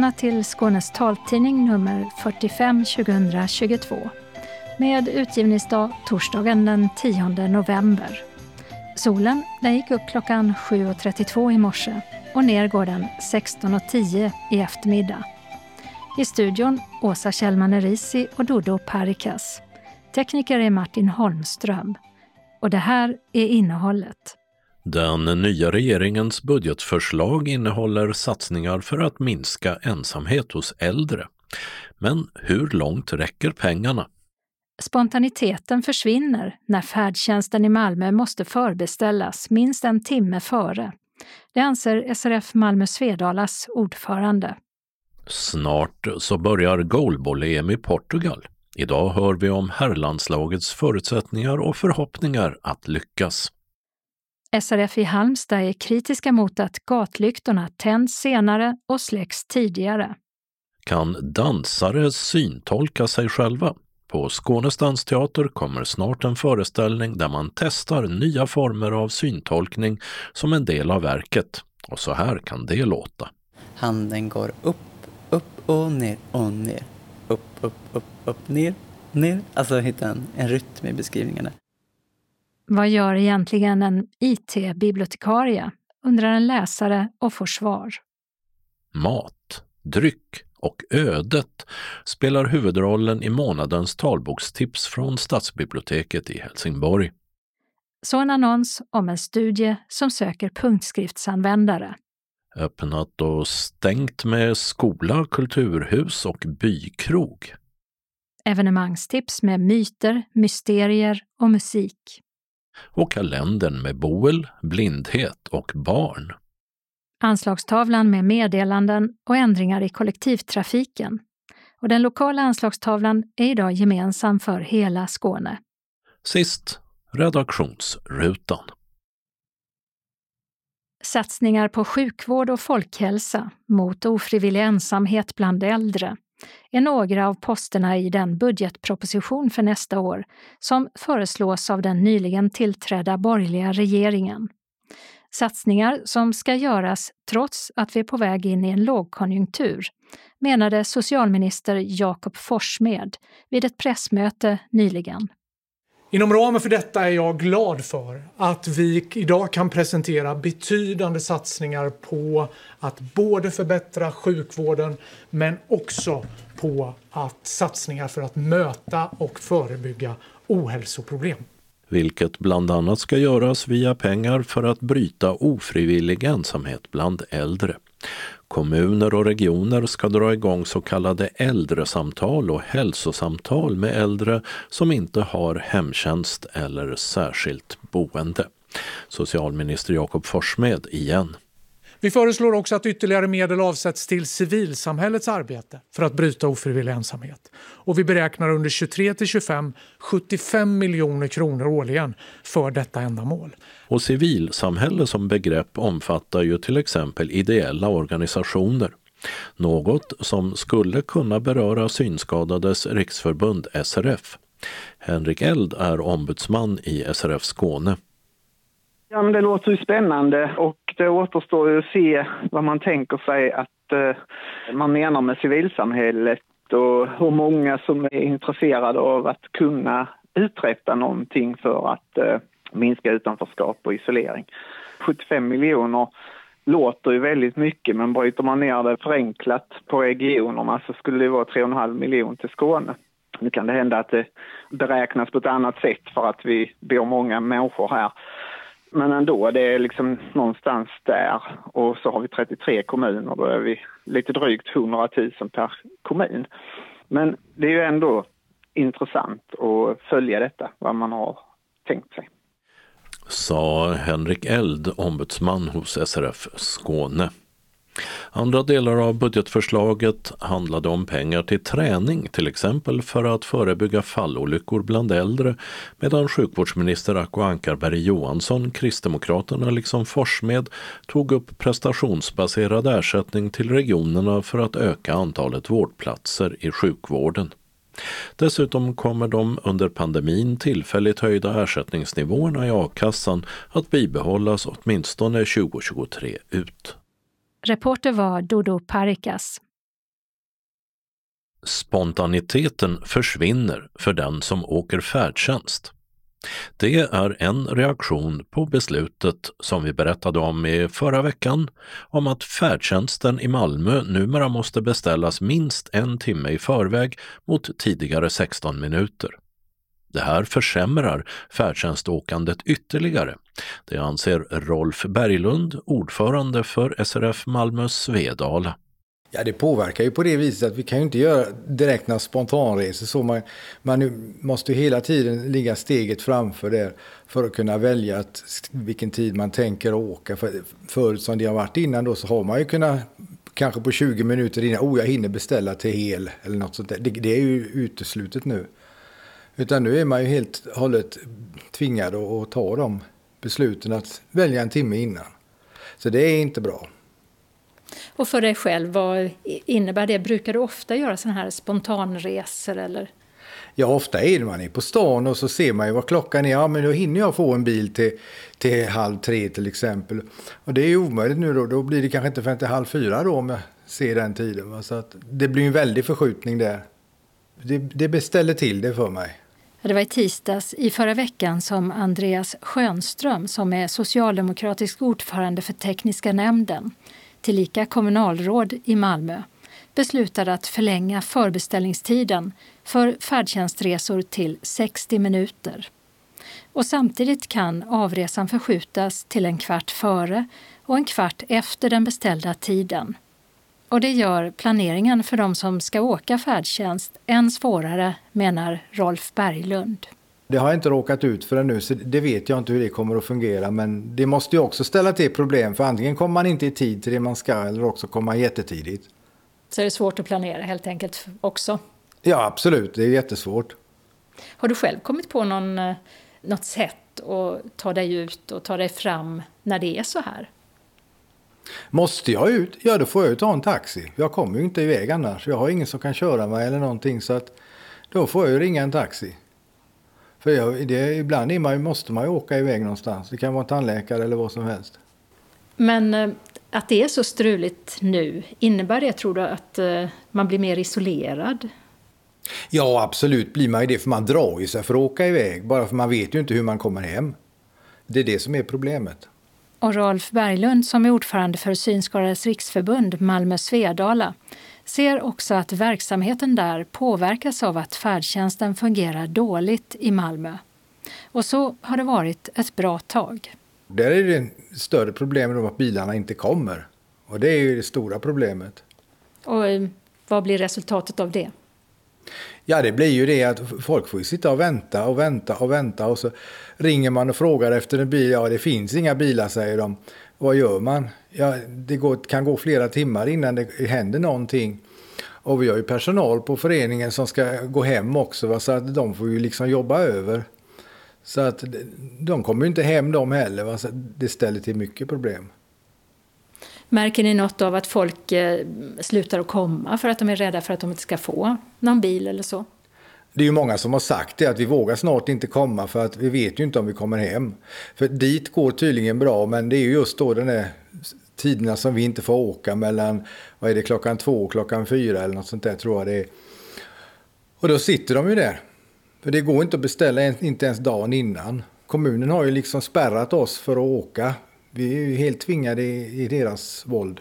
Välkomna till Skånes taltidning nummer 45 2022 med utgivningsdag torsdagen den 10 november. Solen den gick upp klockan 7.32 i morse och ner går den 16.10 i eftermiddag. I studion Åsa Kjellman Erisi och Dodo Parikas. Tekniker är Martin Holmström. Och det här är innehållet. Den nya regeringens budgetförslag innehåller satsningar för att minska ensamhet hos äldre. Men hur långt räcker pengarna? Spontaniteten försvinner när färdtjänsten i Malmö måste förbeställas minst en timme före. Det anser SRF Malmö Svedalas ordförande. Snart så börjar goalball-EM i Portugal. Idag hör vi om herrlandslagets förutsättningar och förhoppningar att lyckas. SRF i Halmstad är kritiska mot att gatlyktorna tänds senare och släcks tidigare. Kan dansare syntolka sig själva? På Skånes dansteater kommer snart en föreställning där man testar nya former av syntolkning som en del av verket. Och så här kan det låta. Handen går upp, upp och ner och ner. Upp, upp, upp, upp, ner, ner. Alltså hitta en, en rytm i beskrivningarna. Vad gör egentligen en IT-bibliotekarie? undrar en läsare och får svar. Mat, dryck och ödet spelar huvudrollen i månadens talbokstips från Stadsbiblioteket i Helsingborg. Så en annons om en studie som söker punktskriftsanvändare. Öppnat och stängt med skola, kulturhus och bykrog. Evenemangstips med myter, mysterier och musik och kalendern med boel, blindhet och barn. Anslagstavlan med meddelanden och ändringar i kollektivtrafiken. Och den lokala anslagstavlan är idag gemensam för hela Skåne. Sist, redaktionsrutan. Satsningar på sjukvård och folkhälsa mot ofrivillig ensamhet bland äldre är några av posterna i den budgetproposition för nästa år som föreslås av den nyligen tillträdda borgerliga regeringen. Satsningar som ska göras trots att vi är på väg in i en lågkonjunktur, menade socialminister Jakob Forssmed vid ett pressmöte nyligen. Inom ramen för detta är jag glad för att vi idag kan presentera betydande satsningar på att både förbättra sjukvården men också på att satsningar för att möta och förebygga ohälsoproblem. Vilket bland annat ska göras via pengar för att bryta ofrivillig ensamhet bland äldre. Kommuner och regioner ska dra igång så kallade äldresamtal och hälsosamtal med äldre som inte har hemtjänst eller särskilt boende. Socialminister Jakob Forssmed igen. Vi föreslår också att ytterligare medel avsätts till civilsamhällets arbete för att bryta ofrivillig ensamhet. Och vi beräknar under 23 till 25 75 miljoner kronor årligen för detta ändamål. Och civilsamhälle som begrepp omfattar ju till exempel ideella organisationer. Något som skulle kunna beröra Synskadades riksförbund SRF. Henrik Eld är ombudsman i SRF Skåne. Ja, men det låter ju spännande och det återstår ju att se vad man tänker sig att eh, man menar med civilsamhället och hur många som är intresserade av att kunna uträtta någonting för att eh, minska utanförskap och isolering. 75 miljoner låter ju väldigt mycket men bryter man ner det förenklat på regionerna så skulle det vara 3,5 miljoner till Skåne. Nu kan det hända att det beräknas på ett annat sätt för att vi bor många människor här. Men ändå, det är liksom någonstans där. Och så har vi 33 kommuner, då är vi lite drygt 100 000 per kommun. Men det är ju ändå intressant att följa detta, vad man har tänkt sig. Sa Henrik Eld, ombudsman hos SRF Skåne. Andra delar av budgetförslaget handlade om pengar till träning, till exempel för att förebygga fallolyckor bland äldre, medan sjukvårdsminister Acko Ankarberg Johansson, Kristdemokraterna liksom Forsmed, tog upp prestationsbaserad ersättning till regionerna för att öka antalet vårdplatser i sjukvården. Dessutom kommer de under pandemin tillfälligt höjda ersättningsnivåerna i a-kassan att bibehållas åtminstone 2023 ut. Reporter var Dodo Parikas. Spontaniteten försvinner för den som åker färdtjänst. Det är en reaktion på beslutet som vi berättade om i förra veckan om att färdtjänsten i Malmö numera måste beställas minst en timme i förväg mot tidigare 16 minuter. Det här försämrar färdtjänståkandet ytterligare. Det anser Rolf Berglund, ordförande för SRF Malmö Svedala. Ja, det påverkar ju på det viset att vi kan ju inte göra direkt några spontanresor. Så man, man måste ju hela tiden ligga steget framför det för att kunna välja att, vilken tid man tänker åka. För, förut som det har varit innan då så har man ju kunnat kanske på 20 minuter innan, oh jag hinner beställa till hel eller något sånt där. Det, det är ju uteslutet nu. Utan nu är man ju helt hållet tvingad att ta de besluten att välja en timme innan. Så det är inte bra. Och för dig själv, vad innebär det? Brukar du ofta göra sådana här spontanresor eller? Ja, ofta är man är på stan och så ser man ju vad klockan är. Ja, men då hinner jag få en bil till, till halv tre till exempel. Och det är ju omöjligt nu då. Då blir det kanske inte förrän till halv fyra då om jag ser den tiden. Så att det blir en väldig förskjutning där. Det, det beställer till det för mig. Det var i tisdags i förra veckan som Andreas Schönström, som är socialdemokratisk ordförande för tekniska nämnden, tillika kommunalråd i Malmö, beslutade att förlänga förbeställningstiden för färdtjänstresor till 60 minuter. Och samtidigt kan avresan förskjutas till en kvart före och en kvart efter den beställda tiden. Och det gör planeringen för de som ska åka färdtjänst än svårare, menar Rolf Berglund. Det har jag inte råkat ut för ännu, så det vet jag inte hur det kommer att fungera. Men det måste ju också ställa till problem, för antingen kommer man inte i tid till det man ska, eller också kommer man jättetidigt. Så är det svårt att planera helt enkelt också? Ja, absolut. Det är jättesvårt. Har du själv kommit på någon, eh, något sätt att ta dig ut och ta dig fram när det är så här? Måste jag ut? Ja, då får jag ju ta en taxi. Jag kommer ju inte iväg annars. Jag har ingen som kan köra mig eller någonting. Så att då får jag ju ringa en taxi. För jag, det, ibland man, måste man ju åka iväg någonstans. Det kan vara tandläkare eller vad som helst. Men eh, att det är så struligt nu, innebär det tror du att eh, man blir mer isolerad? Ja, absolut blir man ju det. För man drar ju sig för att åka iväg. Bara för man vet ju inte hur man kommer hem. Det är det som är problemet. Och Rolf Berglund, som är ordförande för Synskadades riksförbund Malmö Svedala, ser också att verksamheten där påverkas av att färdtjänsten fungerar dåligt i Malmö. Och så har det varit ett bra tag. Där är det större problem med att bilarna inte kommer. Och det är ju det stora problemet. Och eh, vad blir resultatet av det? Ja, det blir ju det att folk får sitta och vänta och vänta och vänta och så ringer man och frågar efter en bil. Ja, det finns inga bilar, säger de. Vad gör man? Ja, det går, kan gå flera timmar innan det händer någonting. Och vi har ju personal på föreningen som ska gå hem också, va? så att de får ju liksom jobba över. Så att de kommer ju inte hem de heller, va? så det ställer till mycket problem. Märker ni något av att folk eh, slutar att komma för att de är rädda för att de inte ska få någon bil eller så? Det är ju många som har sagt det, att vi vågar snart inte komma för att vi vet ju inte om vi kommer hem. För dit går tydligen bra, men det är ju just då den där tiderna som vi inte får åka mellan, vad är det, klockan två och klockan fyra eller något sånt där tror jag det är. Och då sitter de ju där. För det går inte att beställa, inte ens dagen innan. Kommunen har ju liksom spärrat oss för att åka. Vi är ju helt tvingade i, i deras våld.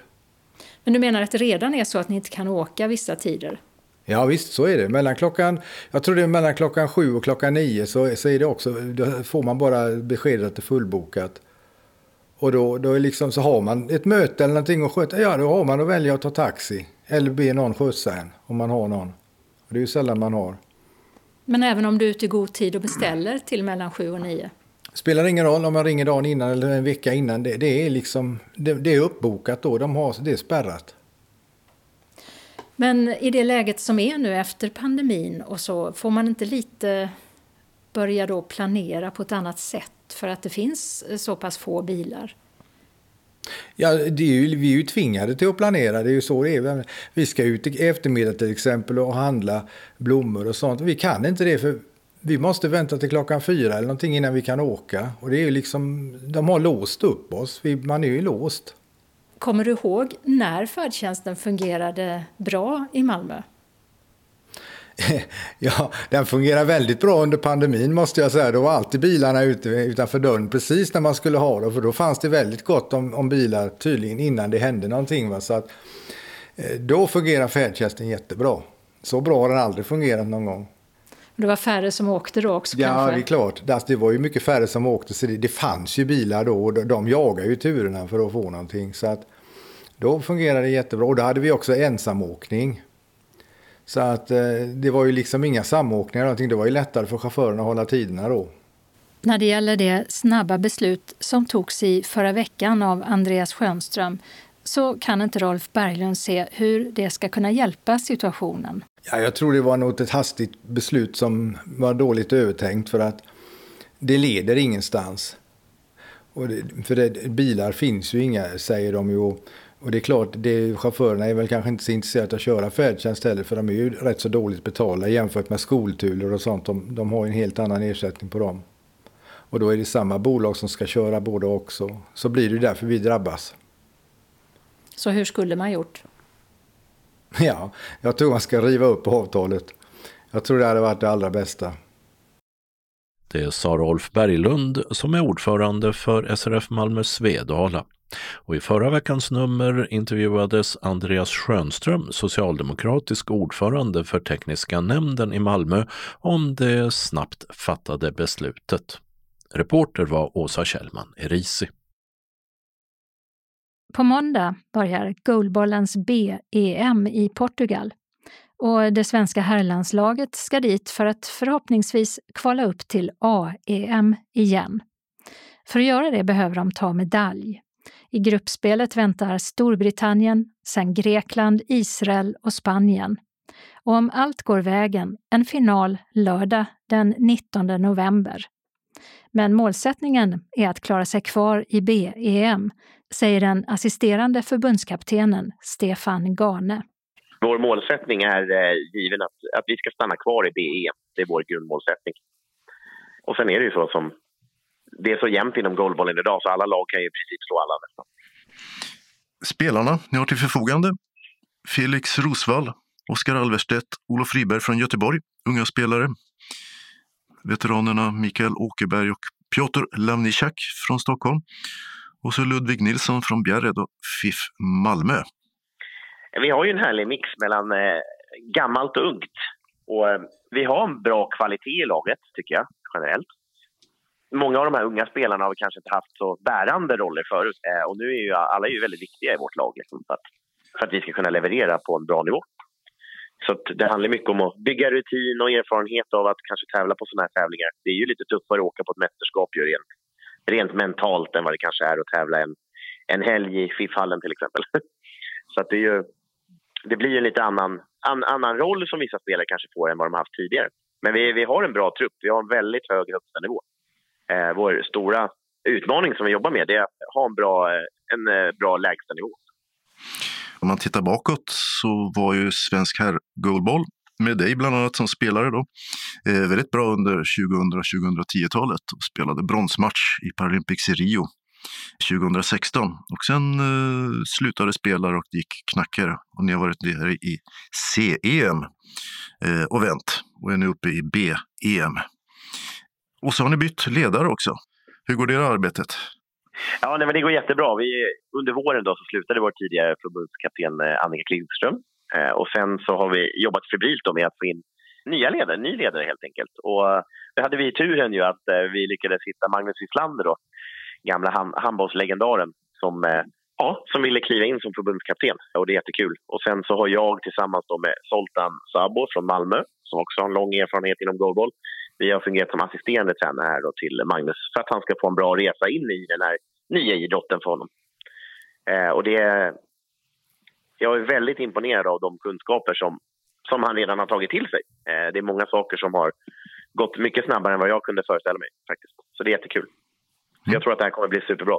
Men du menar att det redan är så att ni inte kan åka vissa tider? Ja visst, så är det. Mellan klockan, jag tror det är mellan klockan sju och klockan nio så, så är det också, då får man bara beskedet att det är fullbokat. Och då, då är liksom, så har man ett möte eller någonting att sköta, ja då har man att välja att ta taxi. Eller be någon skjutsa en, om man har någon. Och det är ju sällan man har. Men även om du är ute i god tid och beställer till mellan sju och nio? Spelar ingen roll om jag ringer dagen innan eller en vecka innan. Det, det är liksom, det, det, är uppbokat då, de har, det är spärrat. Men i det läget som är nu efter pandemin och så, får man inte lite börja då planera på ett annat sätt för att det finns så pass få bilar? Ja, det är ju, vi är ju tvingade till att planera. Det är ju så det är. Vi ska ut i eftermiddag till exempel och handla blommor och sånt. Vi kan inte det för vi måste vänta till klockan fyra eller någonting innan vi kan åka. Och det är liksom, de har låst upp oss. Vi, man är ju låst. Kommer du ihåg när färdtjänsten fungerade bra i Malmö? Ja, den fungerar väldigt bra under pandemin måste jag säga. Då var alltid bilarna ute utanför dörren precis när man skulle ha dem. För då fanns det väldigt gott om, om bilar tydligen innan det hände någonting. Va? Så att, eh, då fungerar färdtjänsten jättebra. Så bra har den aldrig fungerat någon gång. Det var färre som åkte då också Ja, kanske? det är klart. Alltså, det var ju mycket färre som åkte. Så det, det fanns ju bilar då och de, de jagar ju turerna för att få någonting. Så att, då fungerade det jättebra. Och då hade vi också ensamåkning. Så att eh, det var ju liksom inga samåkningar. eller någonting. Det var ju lättare för chaufförerna att hålla tiderna då. När det gäller det snabba beslut som togs i förra veckan av Andreas Schönström så kan inte Rolf Berglund se hur det ska kunna hjälpa situationen. Ja, jag tror det var något ett hastigt beslut som var dåligt övertänkt för att det leder ingenstans. Och det, för det, bilar finns ju inga, säger de ju. Och det är klart, det, chaufförerna är väl kanske inte så intresserade av att köra färdtjänst heller för de är ju rätt så dåligt betalda jämfört med skolturer och sånt. De, de har ju en helt annan ersättning på dem. Och då är det samma bolag som ska köra båda också. Så blir det därför vi drabbas. Så hur skulle man gjort? Ja, jag tror man ska riva upp avtalet. Jag tror det hade varit det allra bästa. Det sa Rolf Berglund som är ordförande för SRF Malmö Svedala. Och I förra veckans nummer intervjuades Andreas Schönström, socialdemokratisk ordförande för tekniska nämnden i Malmö, om det snabbt fattade beslutet. Reporter var Åsa Kjellman Erisi. På måndag börjar goalbollens B-EM i Portugal och det svenska herrlandslaget ska dit för att förhoppningsvis kvala upp till A-EM igen. För att göra det behöver de ta medalj. I gruppspelet väntar Storbritannien, sen Grekland, Israel och Spanien. Och om allt går vägen, en final lördag den 19 november. Men målsättningen är att klara sig kvar i B-EM, säger den assisterande förbundskaptenen Stefan Gane. Vår målsättning är eh, given att, att vi ska stanna kvar i BEM. Det är vår grundmålsättning. Och sen är det ju så som det är så jämnt inom goalbollen idag så alla lag kan ju i princip slå alla nästan. Spelarna ni har till förfogande Felix Rosvall, Oskar Alverstedt, Olof Friberg från Göteborg, unga spelare. Veteranerna Mikael Åkerberg och Piotr Lavnichak från Stockholm. Och så Ludvig Nilsson från Bjärred och FIF Malmö. Vi har ju en härlig mix mellan eh, gammalt och ungt. Och eh, vi har en bra kvalitet i laget, tycker jag, generellt. Många av de här unga spelarna har kanske inte haft så bärande roller förut. Eh, och nu är ju alla är ju väldigt viktiga i vårt lag liksom, för, att, för att vi ska kunna leverera på en bra nivå. Så det handlar mycket om att bygga rutin och erfarenhet av att kanske tävla på sådana här tävlingar. Det är ju lite tuffare att åka på ett mästerskap ju rent, rent mentalt än vad det kanske är att tävla en, en helg i FIF-hallen till exempel. Så att det, är ju, det blir en lite annan, an, annan roll som vissa spelare kanske får än vad de haft tidigare. Men vi, vi har en bra trupp. Vi har en väldigt hög högsta nivå. Eh, vår stora utmaning som vi jobbar med det är att ha en bra, eh, en eh, bra lägstanivå. Om man tittar bakåt så var ju svensk herr goalball med dig bland annat som spelare då. Eh, väldigt bra under 2000-2010-talet och spelade bronsmatch i Paralympics i Rio 2016. Och sen eh, slutade spelare och gick knackare och ni har varit nere i CEM eh, och vänt och är nu uppe i BEM. Och så har ni bytt ledare också. Hur går det arbetet? Ja, nej, men det går jättebra. Vi, under våren då så slutade vår tidigare förbundskapten eh, Annika Klingström. Eh, och sen så har vi jobbat febrilt med att få in nya ledare, ny ledare helt enkelt. Och eh, då hade vi turen ju att eh, vi lyckades hitta Magnus Wislander då, gamla ham handbollslegendaren som, eh, ja, som ville kliva in som förbundskapten. Och det är jättekul. Och sen så har jag tillsammans då med Soltan Sabo från Malmö som också har en lång erfarenhet inom goalball. Vi har fungerat som assisterande tränare här då till Magnus för att han ska få en bra resa in i den här nya idrotten för honom. Eh, och det, jag är väldigt imponerad av de kunskaper som, som han redan har tagit till sig. Eh, det är många saker som har gått mycket snabbare än vad jag kunde föreställa mig. faktiskt. Så det är jättekul. Så jag tror att det här kommer bli superbra.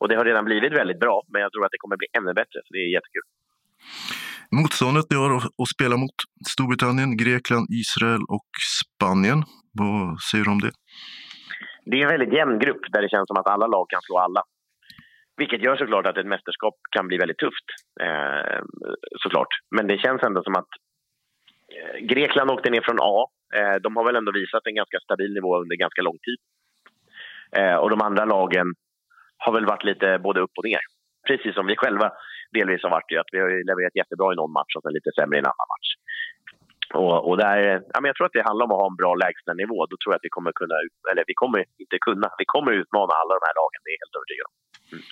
Och det har redan blivit väldigt bra, men jag tror att det kommer bli ännu bättre. Så det är jättekul. Motståndet ni har att spela mot Storbritannien, Grekland, Israel och Spanien. Vad säger du om det? Det är en väldigt jämn grupp där det känns som att alla lag kan slå alla. Vilket gör såklart att ett mästerskap kan bli väldigt tufft. Eh, såklart. Men det känns ändå som att eh, Grekland åkte ner från A. Eh, de har väl ändå visat en ganska stabil nivå under ganska lång tid. Eh, och de andra lagen har väl varit lite både upp och ner. Precis som vi själva delvis har varit. Att vi har levererat jättebra i någon match och sen lite sämre i en annan match. Och, och där, ja, men jag tror att det handlar om att ha en bra lägstanivå. Då tror jag att vi kommer kunna, eller vi kommer inte kunna, vi kommer utmana alla de här lagen, det är jag helt övertygad om. Mm.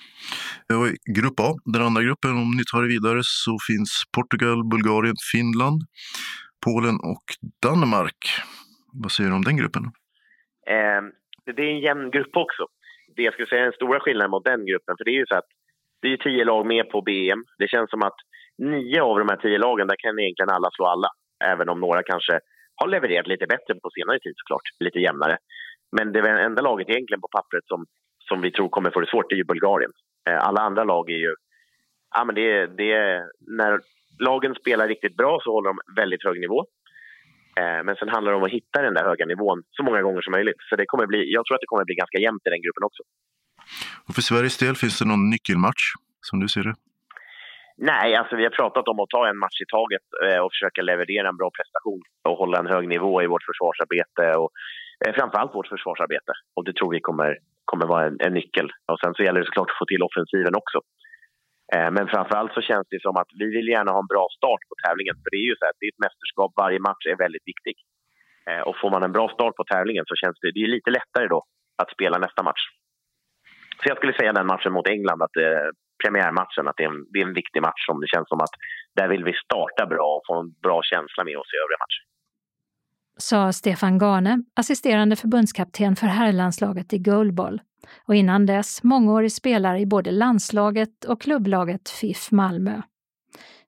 Grupp A, den andra gruppen, om ni tar det vidare, så finns Portugal, Bulgarien, Finland, Polen och Danmark. Vad säger du om den gruppen? Eh, det är en jämn grupp också. Det jag skulle säga är den stora skillnaden mot den gruppen, för det är ju så att det är tio lag med på BM. Det känns som att nio av de här tio lagen, där kan egentligen alla slå alla. Även om några kanske har levererat lite bättre på senare tid såklart, lite jämnare. Men det enda laget egentligen på pappret som, som vi tror kommer få det svårt är ju Bulgarien. Eh, alla andra lag är ju... Ja, men det, det, när lagen spelar riktigt bra så håller de väldigt hög nivå. Eh, men sen handlar det om att hitta den där höga nivån så många gånger som möjligt. Så det kommer bli, jag tror att det kommer bli ganska jämnt i den gruppen också. Och för Sveriges del, finns det någon nyckelmatch som du ser det? Nej, alltså vi har pratat om att ta en match i taget eh, och försöka leverera en bra prestation och hålla en hög nivå i vårt försvarsarbete och eh, framförallt vårt försvarsarbete. Och det tror vi kommer, kommer vara en, en nyckel. Och sen så gäller det såklart att få till offensiven också. Eh, men framförallt så känns det som att vi vill gärna ha en bra start på tävlingen. För det är ju så att det är ett mästerskap, varje match är väldigt viktig. Och får man en bra start på tävlingen så känns det, det är lite lättare då att spela nästa match. Så jag skulle säga den matchen mot England, att premiärmatchen, att det är, en, det är en viktig match som det känns som att där vill vi starta bra och få en bra känsla med oss i övriga matcher. Sa Stefan Garne, assisterande förbundskapten för herrlandslaget i goalball och innan dess mångårig spelare i både landslaget och klubblaget FIF Malmö.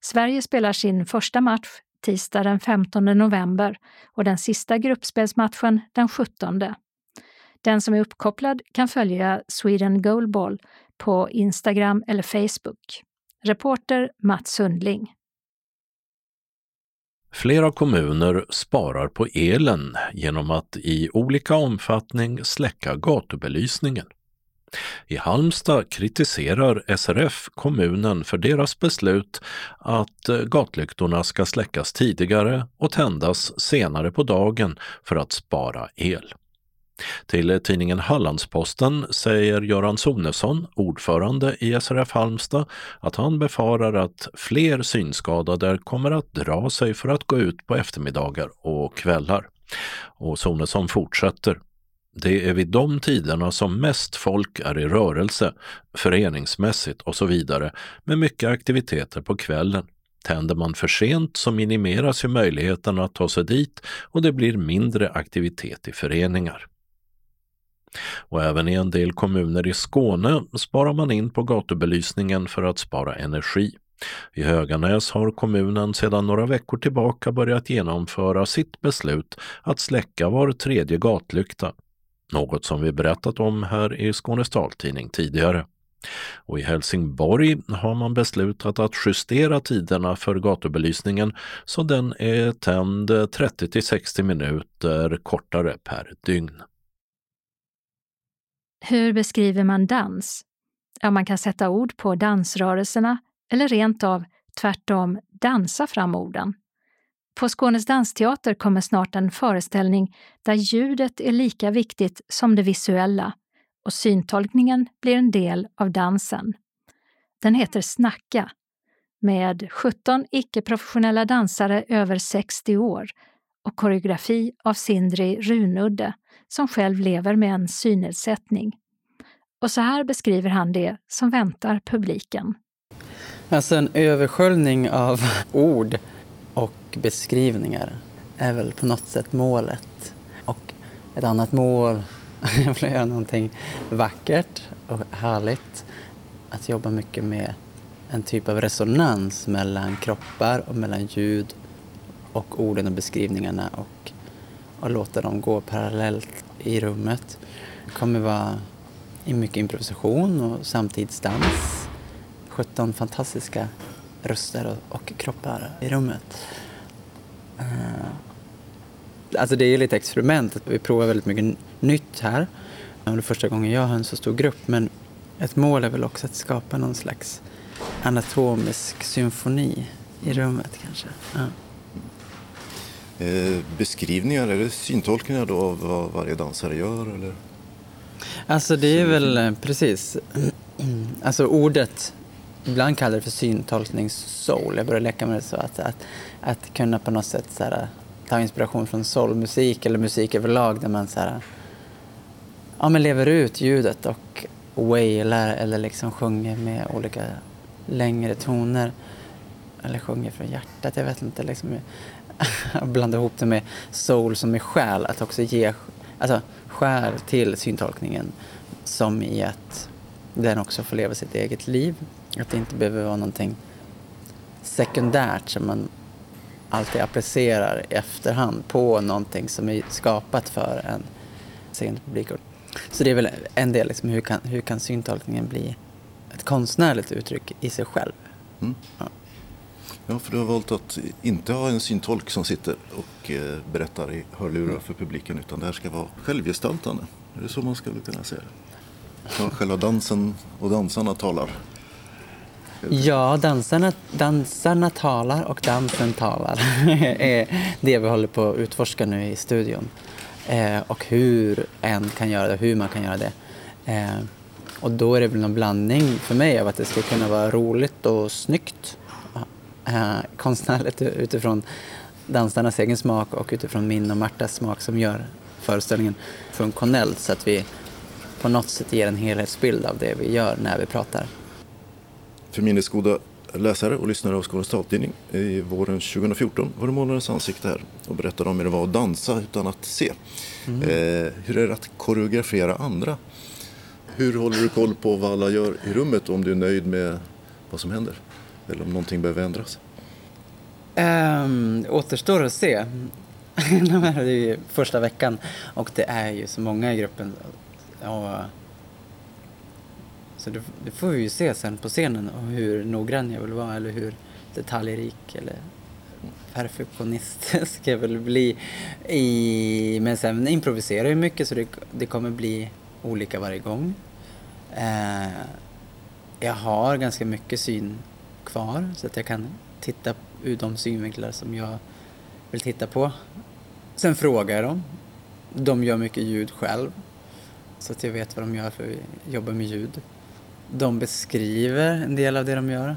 Sverige spelar sin första match tisdag den 15 november och den sista gruppspelsmatchen den 17. Den som är uppkopplad kan följa Sweden Goalball på Instagram eller Facebook. Reporter Mats Sundling. Flera kommuner sparar på elen genom att i olika omfattning släcka gatubelysningen. I Halmstad kritiserar SRF kommunen för deras beslut att eh, gatlyktorna ska släckas tidigare och tändas senare på dagen för att spara el. Till tidningen Hallandsposten säger Göran Sonesson, ordförande i SRF Halmstad, att han befarar att fler synskadade kommer att dra sig för att gå ut på eftermiddagar och kvällar. Och Sonesson fortsätter. Det är vid de tiderna som mest folk är i rörelse, föreningsmässigt och så vidare, med mycket aktiviteter på kvällen. Tänder man för sent så minimeras ju möjligheten att ta sig dit och det blir mindre aktivitet i föreningar. Och även i en del kommuner i Skåne sparar man in på gatubelysningen för att spara energi. I Höganäs har kommunen sedan några veckor tillbaka börjat genomföra sitt beslut att släcka var tredje gatlykta. Något som vi berättat om här i Skånes taltidning tidigare. Och i Helsingborg har man beslutat att justera tiderna för gatubelysningen så den är tänd 30 till 60 minuter kortare per dygn. Hur beskriver man dans? Ja, man kan sätta ord på dansrörelserna eller rent av tvärtom dansa fram orden. På Skånes dansteater kommer snart en föreställning där ljudet är lika viktigt som det visuella och syntolkningen blir en del av dansen. Den heter Snacka med 17 icke-professionella dansare över 60 år och koreografi av Sindri Runudde som själv lever med en synnedsättning. Och så här beskriver han det som väntar publiken. Alltså en översköljning av ord och beskrivningar är väl på något sätt målet. Och ett annat mål är att göra någonting vackert och härligt. Att jobba mycket med en typ av resonans mellan kroppar och mellan ljud och orden och beskrivningarna och, och låta dem gå parallellt i rummet. Det kommer vara mycket improvisation och samtidsdans. 17 fantastiska röster och, och kroppar i rummet. Uh, alltså det är lite experiment. Vi provar väldigt mycket nytt här. Det är första gången jag har en så stor grupp men ett mål är väl också att skapa någon slags anatomisk symfoni i rummet kanske. Ja. Eh, beskrivningar, är det syntolkningar då av vad varje dansare gör? Eller? Alltså det är väl eh, precis, alltså ordet, ibland kallar det för syntolknings-soul. Jag börjar leka med det så att, att, att kunna på något sätt så här, ta inspiration från soulmusik eller musik överlag där man så här, ja, men lever ut ljudet och wailar eller liksom sjunger med olika längre toner. Eller sjunger från hjärtat, jag vet inte. Liksom, blanda ihop det med soul som är själ, att också ge alltså, själ till syntolkningen som i att den också får leva sitt eget liv. Att det inte behöver vara någonting sekundärt som man alltid applicerar i efterhand på någonting som är skapat för en seende publik. Så det är väl en del, liksom, hur, kan, hur kan syntolkningen bli ett konstnärligt uttryck i sig själv? Mm. Ja ja. för du har valt att inte ha en syntolk som sitter och eh, berättar i hörlurar för publiken utan det här ska vara självgestaltande. Är det så man skulle kunna säga det? själva dansen och dansarna talar. Ja, dansarna, dansarna talar och dansen talar. är det vi håller på att utforska nu i studion. Eh, och hur en kan göra det, hur man kan göra det. Eh, och då är det väl en blandning för mig av att det ska kunna vara roligt och snyggt. Eh, konstnärligt utifrån dansarnas egen smak och utifrån min och Martas smak som gör föreställningen funktionellt så att vi på något sätt ger en helhetsbild av det vi gör när vi pratar. För minnesgoda läsare och lyssnare av Skånes taltidning. I våren 2014 var det Månadens ansikte här och berättade om hur det var att dansa utan att se. Mm. Eh, hur är det att koreografera andra? Hur håller du koll på vad alla gör i rummet om du är nöjd med vad som händer? Eller om någonting behöver ändras? Um, återstår att se. det är ju första veckan och det är ju så många i gruppen. Och så det, det, får vi ju se sen på scenen och hur noggrann jag vill vara eller hur detaljrik eller perfektionistisk jag vill bli. I, men sen improviserar jag mycket så det, det kommer bli olika varje gång. Eh, jag har ganska mycket syn kvar så att jag kan titta ur de synvinklar som jag vill titta på. Sen frågar jag dem. De gör mycket ljud själv så att jag vet vad de gör för att jobba med ljud de beskriver en del av det de gör.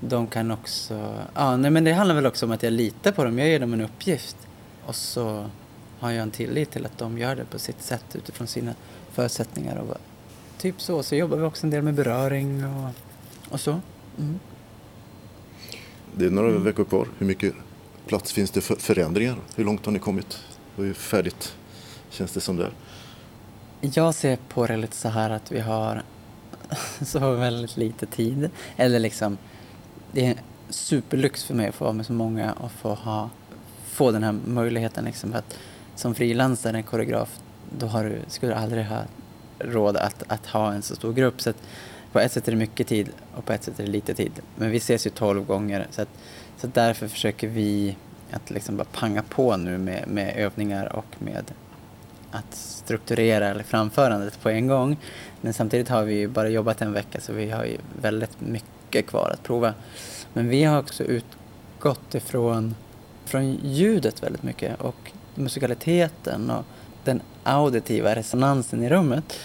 De kan också, ja nej men det handlar väl också om att jag litar på dem, jag ger dem en uppgift. Och så har jag en tillit till att de gör det på sitt sätt utifrån sina förutsättningar. Och typ så, så jobbar vi också en del med beröring och, och så. Mm. Det är några mm. veckor kvar. Hur mycket plats finns det för förändringar? Hur långt har ni kommit? Hur färdigt känns det som det är? Jag ser på det lite så här att vi har så väldigt lite tid. Eller liksom, det är en superlyx för mig att få vara med så många och få, ha, få den här möjligheten. Liksom, för att som frilansare, koreograf, då har du, skulle du aldrig ha råd att, att ha en så stor grupp. Så på ett sätt är det mycket tid och på ett sätt är det lite tid. Men vi ses ju tolv gånger så, att, så därför försöker vi att liksom bara panga på nu med, med övningar och med att strukturera framförandet på en gång. Men samtidigt har vi ju bara jobbat en vecka så vi har ju väldigt mycket kvar att prova. Men vi har också utgått ifrån från ljudet väldigt mycket och musikaliteten och den auditiva resonansen i rummet.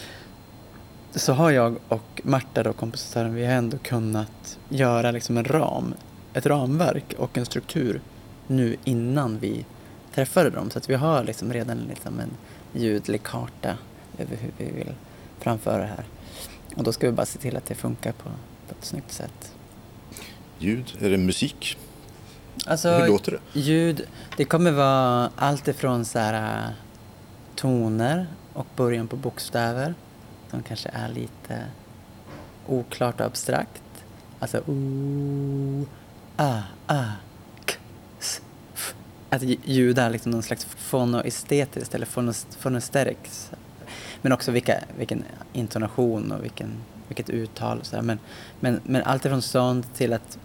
Så har jag och Marta, då, kompositören, vi har ändå kunnat göra liksom en ram, ett ramverk och en struktur nu innan vi träffade dem. Så att vi har liksom redan liksom en ljudlig karta över hur vi vill framföra det här. Och då ska vi bara se till att det funkar på, på ett snyggt sätt. Ljud, är det musik? Alltså, hur låter det? Ljud, det kommer vara allt ifrån så här, äh, toner och början på bokstäver som kanske är lite oklart och abstrakt. Alltså o, a, a, k, s, f. Alltså, att ljud är liksom någon slags fonoestetiskt eller fonosterics men också vilka, vilken intonation och vilken, vilket uttal. Så men, men, men allt ifrån sånt till att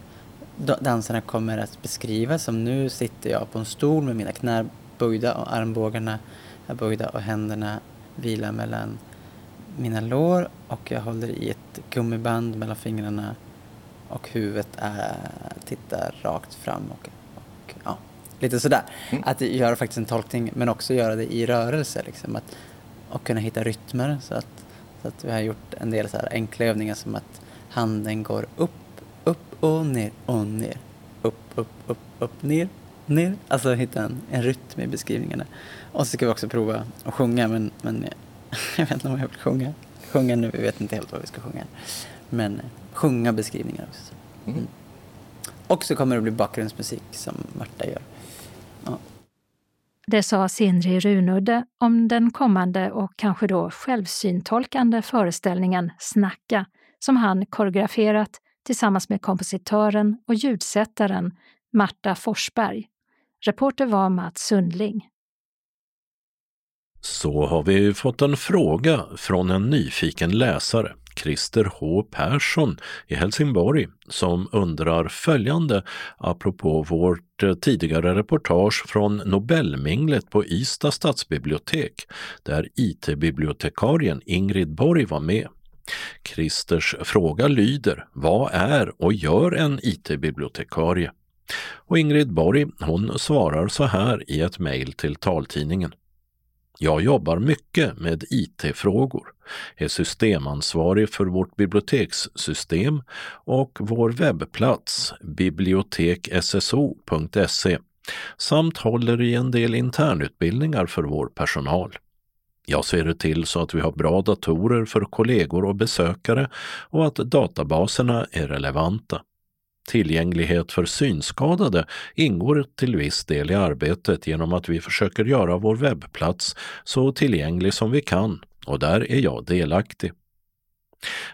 dansarna kommer att beskriva som nu sitter jag på en stol med mina knän böjda och armbågarna är böjda och händerna vilar mellan mina lår och jag håller i ett gummiband mellan fingrarna och huvudet är, tittar rakt fram och, och ja, lite sådär. Mm. Att göra faktiskt en tolkning men också göra det i rörelse liksom. Att, och kunna hitta rytmer så att, så att vi har gjort en del så här enkla övningar som att handen går upp, upp och ner och ner. Upp, upp, upp, upp, ner, ner. Alltså hitta en, en rytm i beskrivningarna. Och så ska vi också prova att sjunga men, men jag vet inte om jag vill sjunga. Sjunga nu, vi vet inte helt vad vi ska sjunga. Men eh, sjunga beskrivningar också. Mm. mm. Och så kommer det bli bakgrundsmusik som Marta gör. Ja. Det sa Sindri Runudde om den kommande och kanske då självsyntolkande föreställningen Snacka som han koreograferat tillsammans med kompositören och ljudsättaren Marta Forsberg. Reporter var Mats Sundling. Så har vi fått en fråga från en nyfiken läsare, Christer H Persson i Helsingborg, som undrar följande apropå vårt eh, tidigare reportage från Nobelminglet på Ystad stadsbibliotek, där IT-bibliotekarien Ingrid Borg var med. Christers fråga lyder Vad är och gör en IT-bibliotekarie? Och Ingrid Borg hon svarar så här i ett mejl till taltidningen. Jag jobbar mycket med IT-frågor, är systemansvarig för vårt bibliotekssystem och vår webbplats biblioteksso.se samt håller i en del internutbildningar för vår personal. Jag ser det till så att vi har bra datorer för kollegor och besökare och att databaserna är relevanta. Tillgänglighet för synskadade ingår till viss del i arbetet genom att vi försöker göra vår webbplats så tillgänglig som vi kan och där är jag delaktig.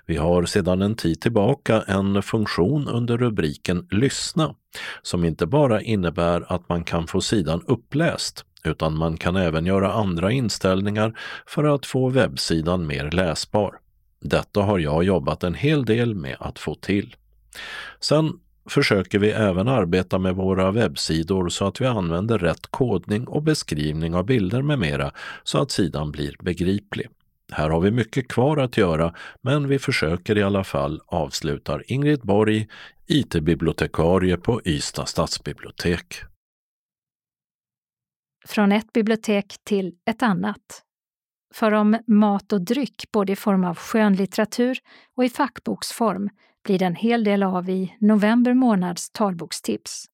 Vi har sedan en tid tillbaka en funktion under rubriken Lyssna som inte bara innebär att man kan få sidan uppläst utan man kan även göra andra inställningar för att få webbsidan mer läsbar. Detta har jag jobbat en hel del med att få till. Sen försöker vi även arbeta med våra webbsidor så att vi använder rätt kodning och beskrivning av bilder med mera så att sidan blir begriplig. Här har vi mycket kvar att göra, men vi försöker i alla fall, avslutar Ingrid Borg, IT-bibliotekarie på Ystad stadsbibliotek. Från ett bibliotek till ett annat. För om mat och dryck, både i form av skönlitteratur och i fackboksform, blir det en hel del av i november månads talbokstips.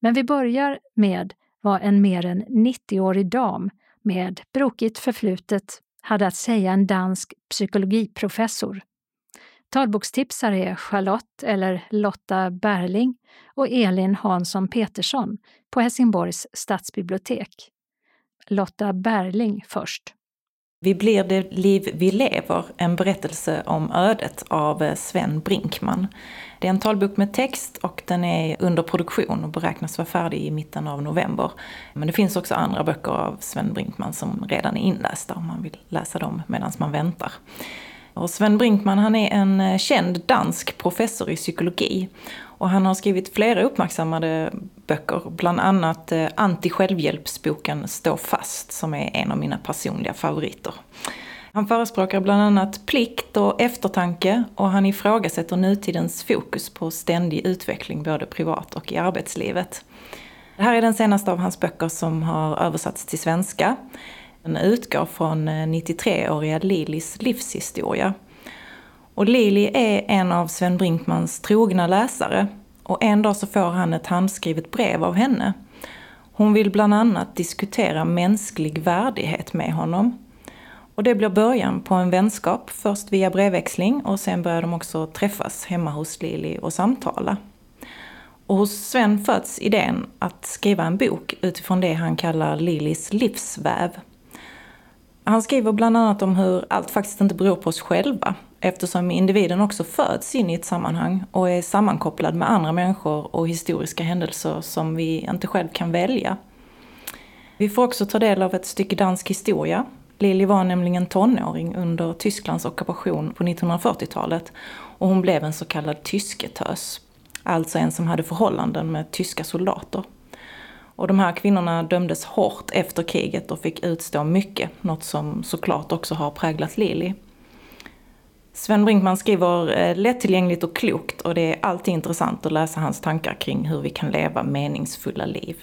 Men vi börjar med vad en mer än 90-årig dam med brokigt förflutet hade att säga en dansk psykologiprofessor. Talbokstipsare är Charlotte eller Lotta Berling och Elin Hansson Petersson på Helsingborgs stadsbibliotek. Lotta Berling först. Vi blir det liv vi lever, en berättelse om ödet av eh, Sven Brinkman. Det är en talbok med text och den är under produktion och beräknas vara färdig i mitten av november. Men det finns också andra böcker av Sven Brinkman som redan är inlästa om man vill läsa dem medan man väntar. Och Sven Brinkman han är en eh, känd dansk professor i psykologi och han har skrivit flera uppmärksammade böcker, bland annat eh, anti-självhjälpsboken Stå fast, som är en av mina personliga favoriter. Han förespråkar bland annat plikt och eftertanke och han ifrågasätter nutidens fokus på ständig utveckling både privat och i arbetslivet. Det här är den senaste av hans böcker som har översatts till svenska. Den utgår från eh, 93-åriga Lilis livshistoria. Och Lili är en av Sven Brinkmans trogna läsare och en dag så får han ett handskrivet brev av henne. Hon vill bland annat diskutera mänsklig värdighet med honom. Och det blir början på en vänskap, först via brevväxling och sen börjar de också träffas hemma hos Lili och samtala. Och hos Sven föds idén att skriva en bok utifrån det han kallar Lilis livsväv. Han skriver bland annat om hur allt faktiskt inte beror på oss själva, eftersom individen också föds in i ett sammanhang och är sammankopplad med andra människor och historiska händelser som vi inte själv kan välja. Vi får också ta del av ett stycke dansk historia. Lili var nämligen tonåring under Tysklands ockupation på 1940-talet och hon blev en så kallad tysketös. Alltså en som hade förhållanden med tyska soldater. Och de här kvinnorna dömdes hårt efter kriget och fick utstå mycket, något som såklart också har präglat Lili. Sven Brinkman skriver eh, lättillgängligt och klokt och det är alltid intressant att läsa hans tankar kring hur vi kan leva meningsfulla liv.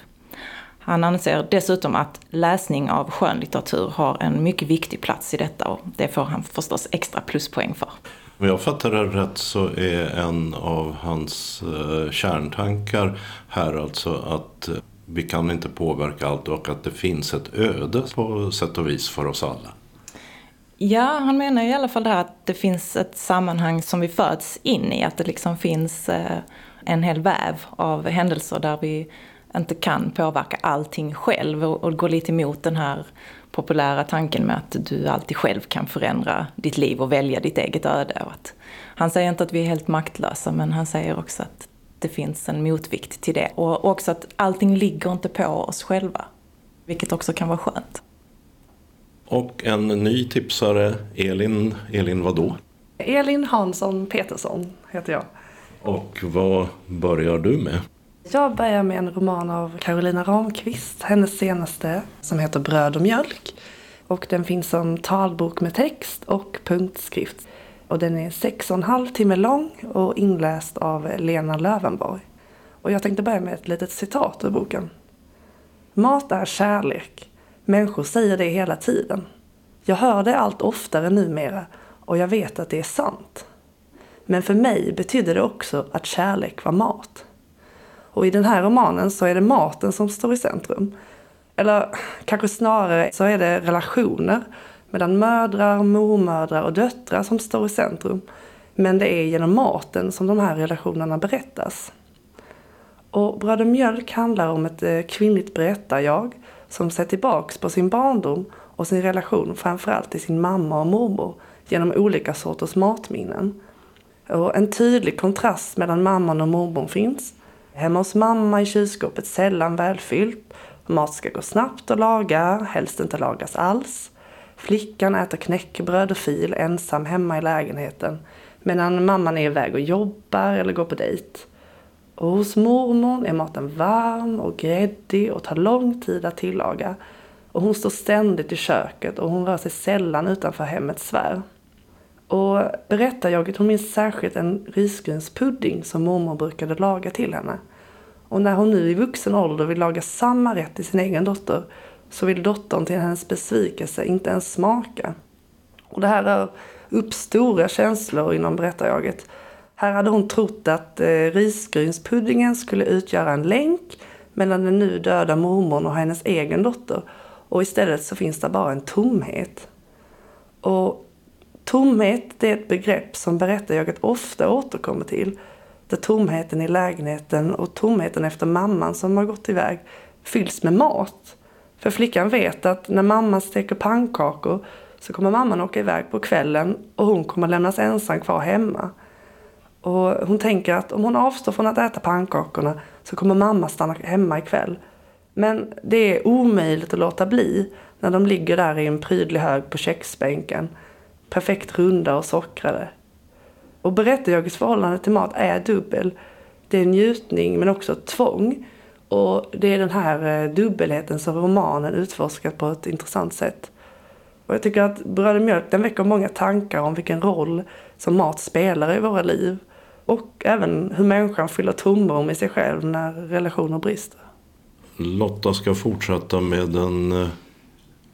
Han anser dessutom att läsning av skönlitteratur har en mycket viktig plats i detta och det får han förstås extra pluspoäng för. Om jag fattar det rätt så är en av hans eh, kärntankar här alltså att eh, vi kan inte påverka allt och att det finns ett öde på sätt och vis för oss alla. Ja, han menar i alla fall det här att det finns ett sammanhang som vi föds in i. Att det liksom finns eh, en hel väv av händelser där vi inte kan påverka allting själv och gå lite emot den här populära tanken med att du alltid själv kan förändra ditt liv och välja ditt eget öde. att, han säger inte att vi är helt maktlösa men han säger också att det finns en motvikt till det. Och också att allting ligger inte på oss själva. Vilket också kan vara skönt. Och en ny tipsare, Elin, Elin vadå? Elin Hansson Petersson heter jag. Och vad börjar du med? Jag börjar med en roman av Carolina Ramqvist, hennes senaste, som heter Bröd och mjölk. Och den finns som talbok med text och punktskrift. Och den är sex och en halv timme lång och inläst av Lena Lövenborg. Och jag tänkte börja med ett litet citat ur boken. Mat är kärlek. Människor säger det hela tiden. Jag hör det allt oftare numera och jag vet att det är sant. Men för mig betydde det också att kärlek var mat. Och i den här romanen så är det maten som står i centrum. Eller kanske snarare så är det relationer mellan mödrar, mormödrar och döttrar som står i centrum. Men det är genom maten som de här relationerna berättas. Och Bröd och mjölk handlar om ett eh, kvinnligt berättarjag som ser tillbaks på sin barndom och sin relation framförallt till sin mamma och mormor genom olika sorters matminnen. Och en tydlig kontrast mellan mamman och mormor finns. Hemma hos mamma är kylskåpet sällan välfyllt. Mat ska gå snabbt att laga, helst inte lagas alls. Flickan äter knäckebröd och fil ensam hemma i lägenheten medan mamman är iväg och jobbar eller går på dejt. Och hos mormor är maten varm och gräddig och tar lång tid att tillaga. Och hon står ständigt i köket och hon rör sig sällan utanför hemmets sfär. Och berättarjaget hon minns särskilt en risgrynspudding som mormor brukade laga till henne. Och när hon nu i vuxen ålder vill laga samma rätt till sin egen dotter så vill dottern till hennes besvikelse inte ens smaka. Och det här rör upp stora känslor inom berättarjaget. Här hade hon trott att eh, risgrynspuddingen skulle utgöra en länk mellan den nu döda mormorn och hennes egen dotter. Och istället så finns det bara en tomhet. Och tomhet det är ett begrepp som berättarjaget ofta återkommer till. Där tomheten i lägenheten och tomheten efter mamman som har gått iväg fylls med mat. För flickan vet att när mamman steker pannkakor så kommer mamman åka iväg på kvällen och hon kommer lämnas ensam kvar hemma. Och hon tänker att om hon avstår från att äta pannkakorna så kommer mamma stanna hemma ikväll. Men det är omöjligt att låta bli när de ligger där i en prydlig hög på köksbänken. Perfekt runda och sockrade. Och berättarjagets förhållande till mat är dubbel. Det är njutning men också tvång. Och det är den här eh, dubbelheten som romanen utforskat på ett intressant sätt. Och jag tycker att Bröd och mjölk den väcker många tankar om vilken roll som mat spelar i våra liv. Och även hur människan fyller tomrum i sig själv när relationer brister. Lotta ska fortsätta med en eh,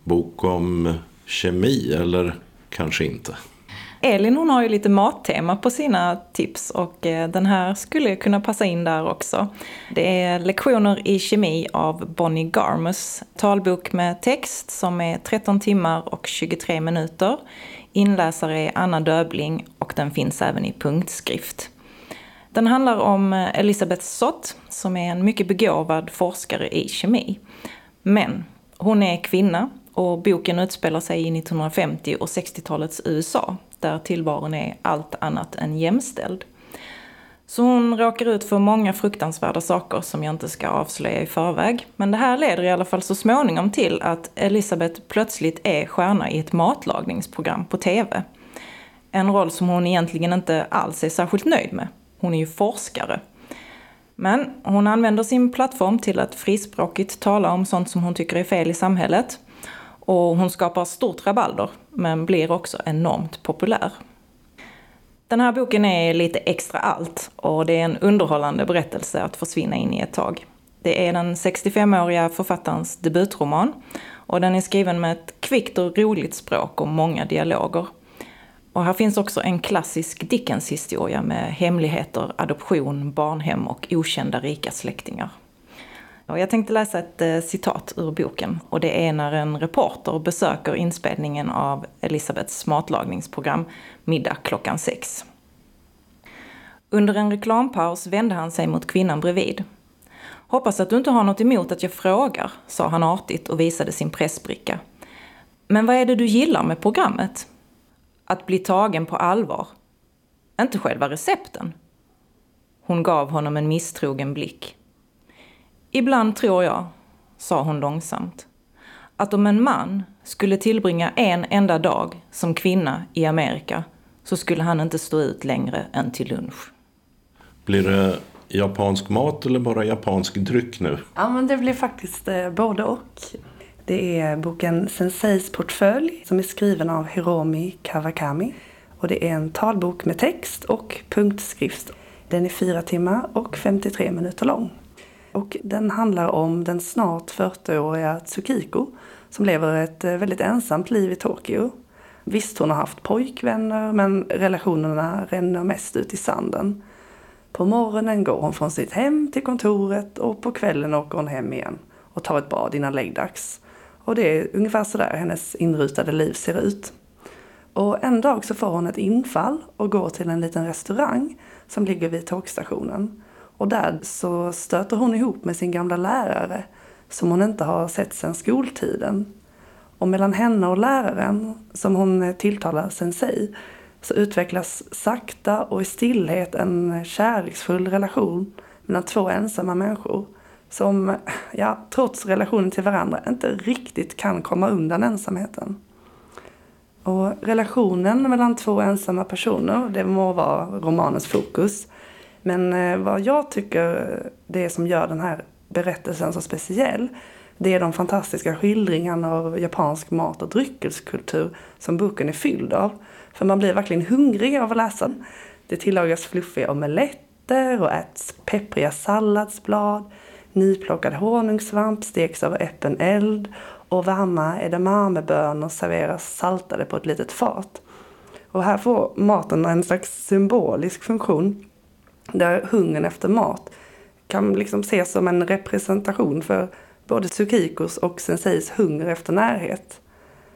bok om kemi, eller kanske inte? Elin hon har ju lite mattema på sina tips och eh, den här skulle kunna passa in där också. Det är Lektioner i kemi av Bonnie Garmus. Talbok med text som är 13 timmar och 23 minuter. Inläsare är Anna Döbling och den finns även i punktskrift. Den handlar om eh, Elisabeth Sott som är en mycket begåvad forskare i kemi. Men hon är kvinna och boken utspelar sig i 1950 och 60-talets USA där tillvaron är allt annat än jämställd. Så hon råkar ut för många fruktansvärda saker som jag inte ska avslöja i förväg. Men det här leder i alla fall så småningom till att Elisabeth plötsligt är stjärna i ett matlagningsprogram på TV. En roll som hon egentligen inte alls är särskilt nöjd med. Hon är ju forskare. Men hon använder sin plattform till att frispråkigt tala om sånt som hon tycker är fel i samhället. Och hon skapar stort rabalder, men blir också enormt populär. Den här boken är lite extra allt och det är en underhållande berättelse att försvinna in i ett tag. Det är den 65-åriga författarens debutroman och den är skriven med ett kvickt och roligt språk och många dialoger. Och här finns också en klassisk Dickens-historia med hemligheter, adoption, barnhem och okända rika släktingar. Och jag tänkte läsa ett eh, citat ur boken och det är när en reporter besöker inspelningen av Elisabeths matlagningsprogram Middag klockan sex. Under en reklampaus vände han sig mot kvinnan bredvid. Hoppas att du inte har något emot att jag frågar, sa han artigt och visade sin pressbricka. Men vad är det du gillar med programmet? Att bli tagen på allvar. Inte själva recepten. Hon gav honom en misstrogen blick. Ibland tror jag, sa hon långsamt, att om en man skulle tillbringa en enda dag som kvinna i Amerika så skulle han inte stå ut längre än till lunch. Blir det japansk mat eller bara japansk dryck nu? Ja, men det blir faktiskt eh, både och. Det är boken Senseis portfölj som är skriven av Hiromi Kawakami. Och det är en talbok med text och punktskrift. Den är fyra timmar och 53 minuter lång. Och den handlar om den snart 40-åriga Tsukiko som lever ett eh, väldigt ensamt liv i Tokyo. Visst, hon har haft pojkvänner men relationerna ränner mest ut i sanden. På morgonen går hon från sitt hem till kontoret och på kvällen åker hon hem igen och tar ett bad innan läggdags. Och det är ungefär så där hennes inrutade liv ser ut. Och en dag så får hon ett infall och går till en liten restaurang som ligger vid tågstationen. Och där så stöter hon ihop med sin gamla lärare som hon inte har sett sedan skoltiden. Och mellan henne och läraren, som hon tilltalar sensei, så utvecklas sakta och i stillhet en kärleksfull relation mellan två ensamma människor som, ja, trots relationen till varandra inte riktigt kan komma undan ensamheten. Och relationen mellan två ensamma personer, det må vara romanens fokus. Men eh, vad jag tycker det som gör den här berättelsen så speciell, det är de fantastiska skildringarna av japansk mat och dryckeskultur som boken är fylld av. För man blir verkligen hungrig av att läsa den. Det tillagas fluffiga omeletter och äts peppriga salladsblad. Nyplockad honungssvamp steks över öppen eld och varma edamamebönor serveras saltade på ett litet fat. Och här får maten en slags symbolisk funktion där hungern efter mat kan liksom ses som en representation för både Tsukikos och Senseis hunger efter närhet.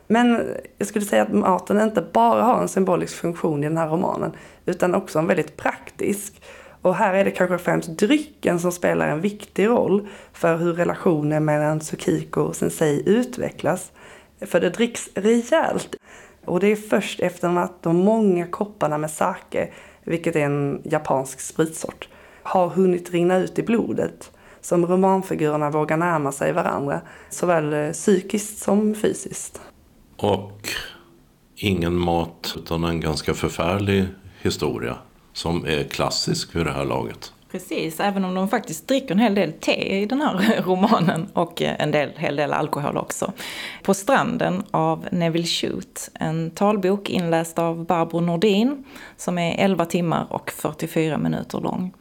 Men jag skulle säga att maten inte bara har en symbolisk funktion i den här romanen utan också en väldigt praktisk. Och här är det kanske främst drycken som spelar en viktig roll för hur relationen mellan Tsukiko och Sensei utvecklas. För det dricks rejält. Och det är först efter att de många kopparna med sake, vilket är en japansk spritsort, har hunnit rinna ut i blodet som romanfigurerna vågar närma sig varandra, såväl eh, psykiskt som fysiskt. Och ingen mat utan en ganska förfärlig historia som är klassisk vid det här laget. Precis, även om de faktiskt dricker en hel del te i den här romanen och eh, en del, hel del alkohol också. På stranden av Neville Shute, en talbok inläst av Barbro Nordin som är 11 timmar och 44 minuter lång.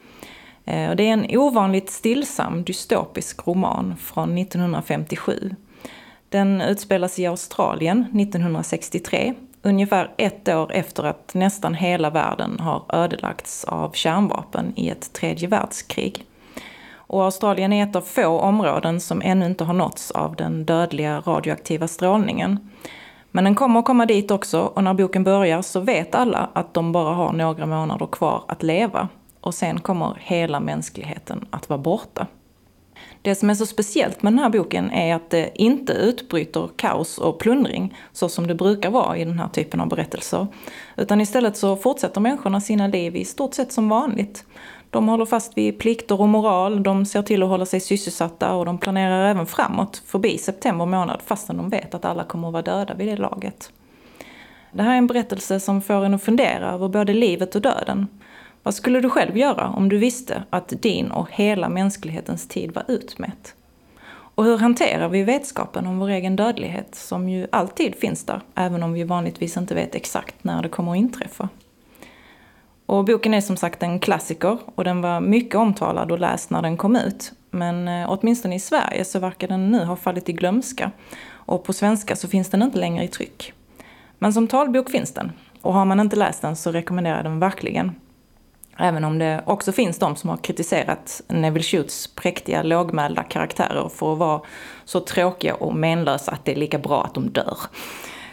Eh, det är en ovanligt stillsam dystopisk roman från 1957 den utspelas i Australien 1963, ungefär ett år efter att nästan hela världen har ödelagts av kärnvapen i ett tredje världskrig. Och Australien är ett av få områden som ännu inte har nåtts av den dödliga radioaktiva strålningen. Men den kommer att komma dit också och när boken börjar så vet alla att de bara har några månader kvar att leva. Och sen kommer hela mänskligheten att vara borta. Det som är så speciellt med den här boken är att det inte utbryter kaos och plundring så som det brukar vara i den här typen av berättelser. Utan istället så fortsätter människorna sina liv i stort sett som vanligt. De håller fast vid plikter och moral, de ser till att hålla sig sysselsatta och de planerar även framåt, förbi september månad, fastän de vet att alla kommer att vara döda vid det laget. Det här är en berättelse som får en att fundera över både livet och döden. Vad skulle du själv göra om du visste att din och hela mänsklighetens tid var utmätt? Och hur hanterar vi vetskapen om vår egen dödlighet, som ju alltid finns där, även om vi vanligtvis inte vet exakt när det kommer att inträffa? Och boken är som sagt en klassiker och den var mycket omtalad och läst när den kom ut. Men eh, åtminstone i Sverige så verkar den nu ha fallit i glömska. Och på svenska så finns den inte längre i tryck. Men som talbok finns den. Och har man inte läst den så rekommenderar jag den verkligen. Även om det också finns de som har kritiserat Neville Shoots präktiga lågmälda karaktärer för att vara så tråkiga och menlösa att det är lika bra att de dör.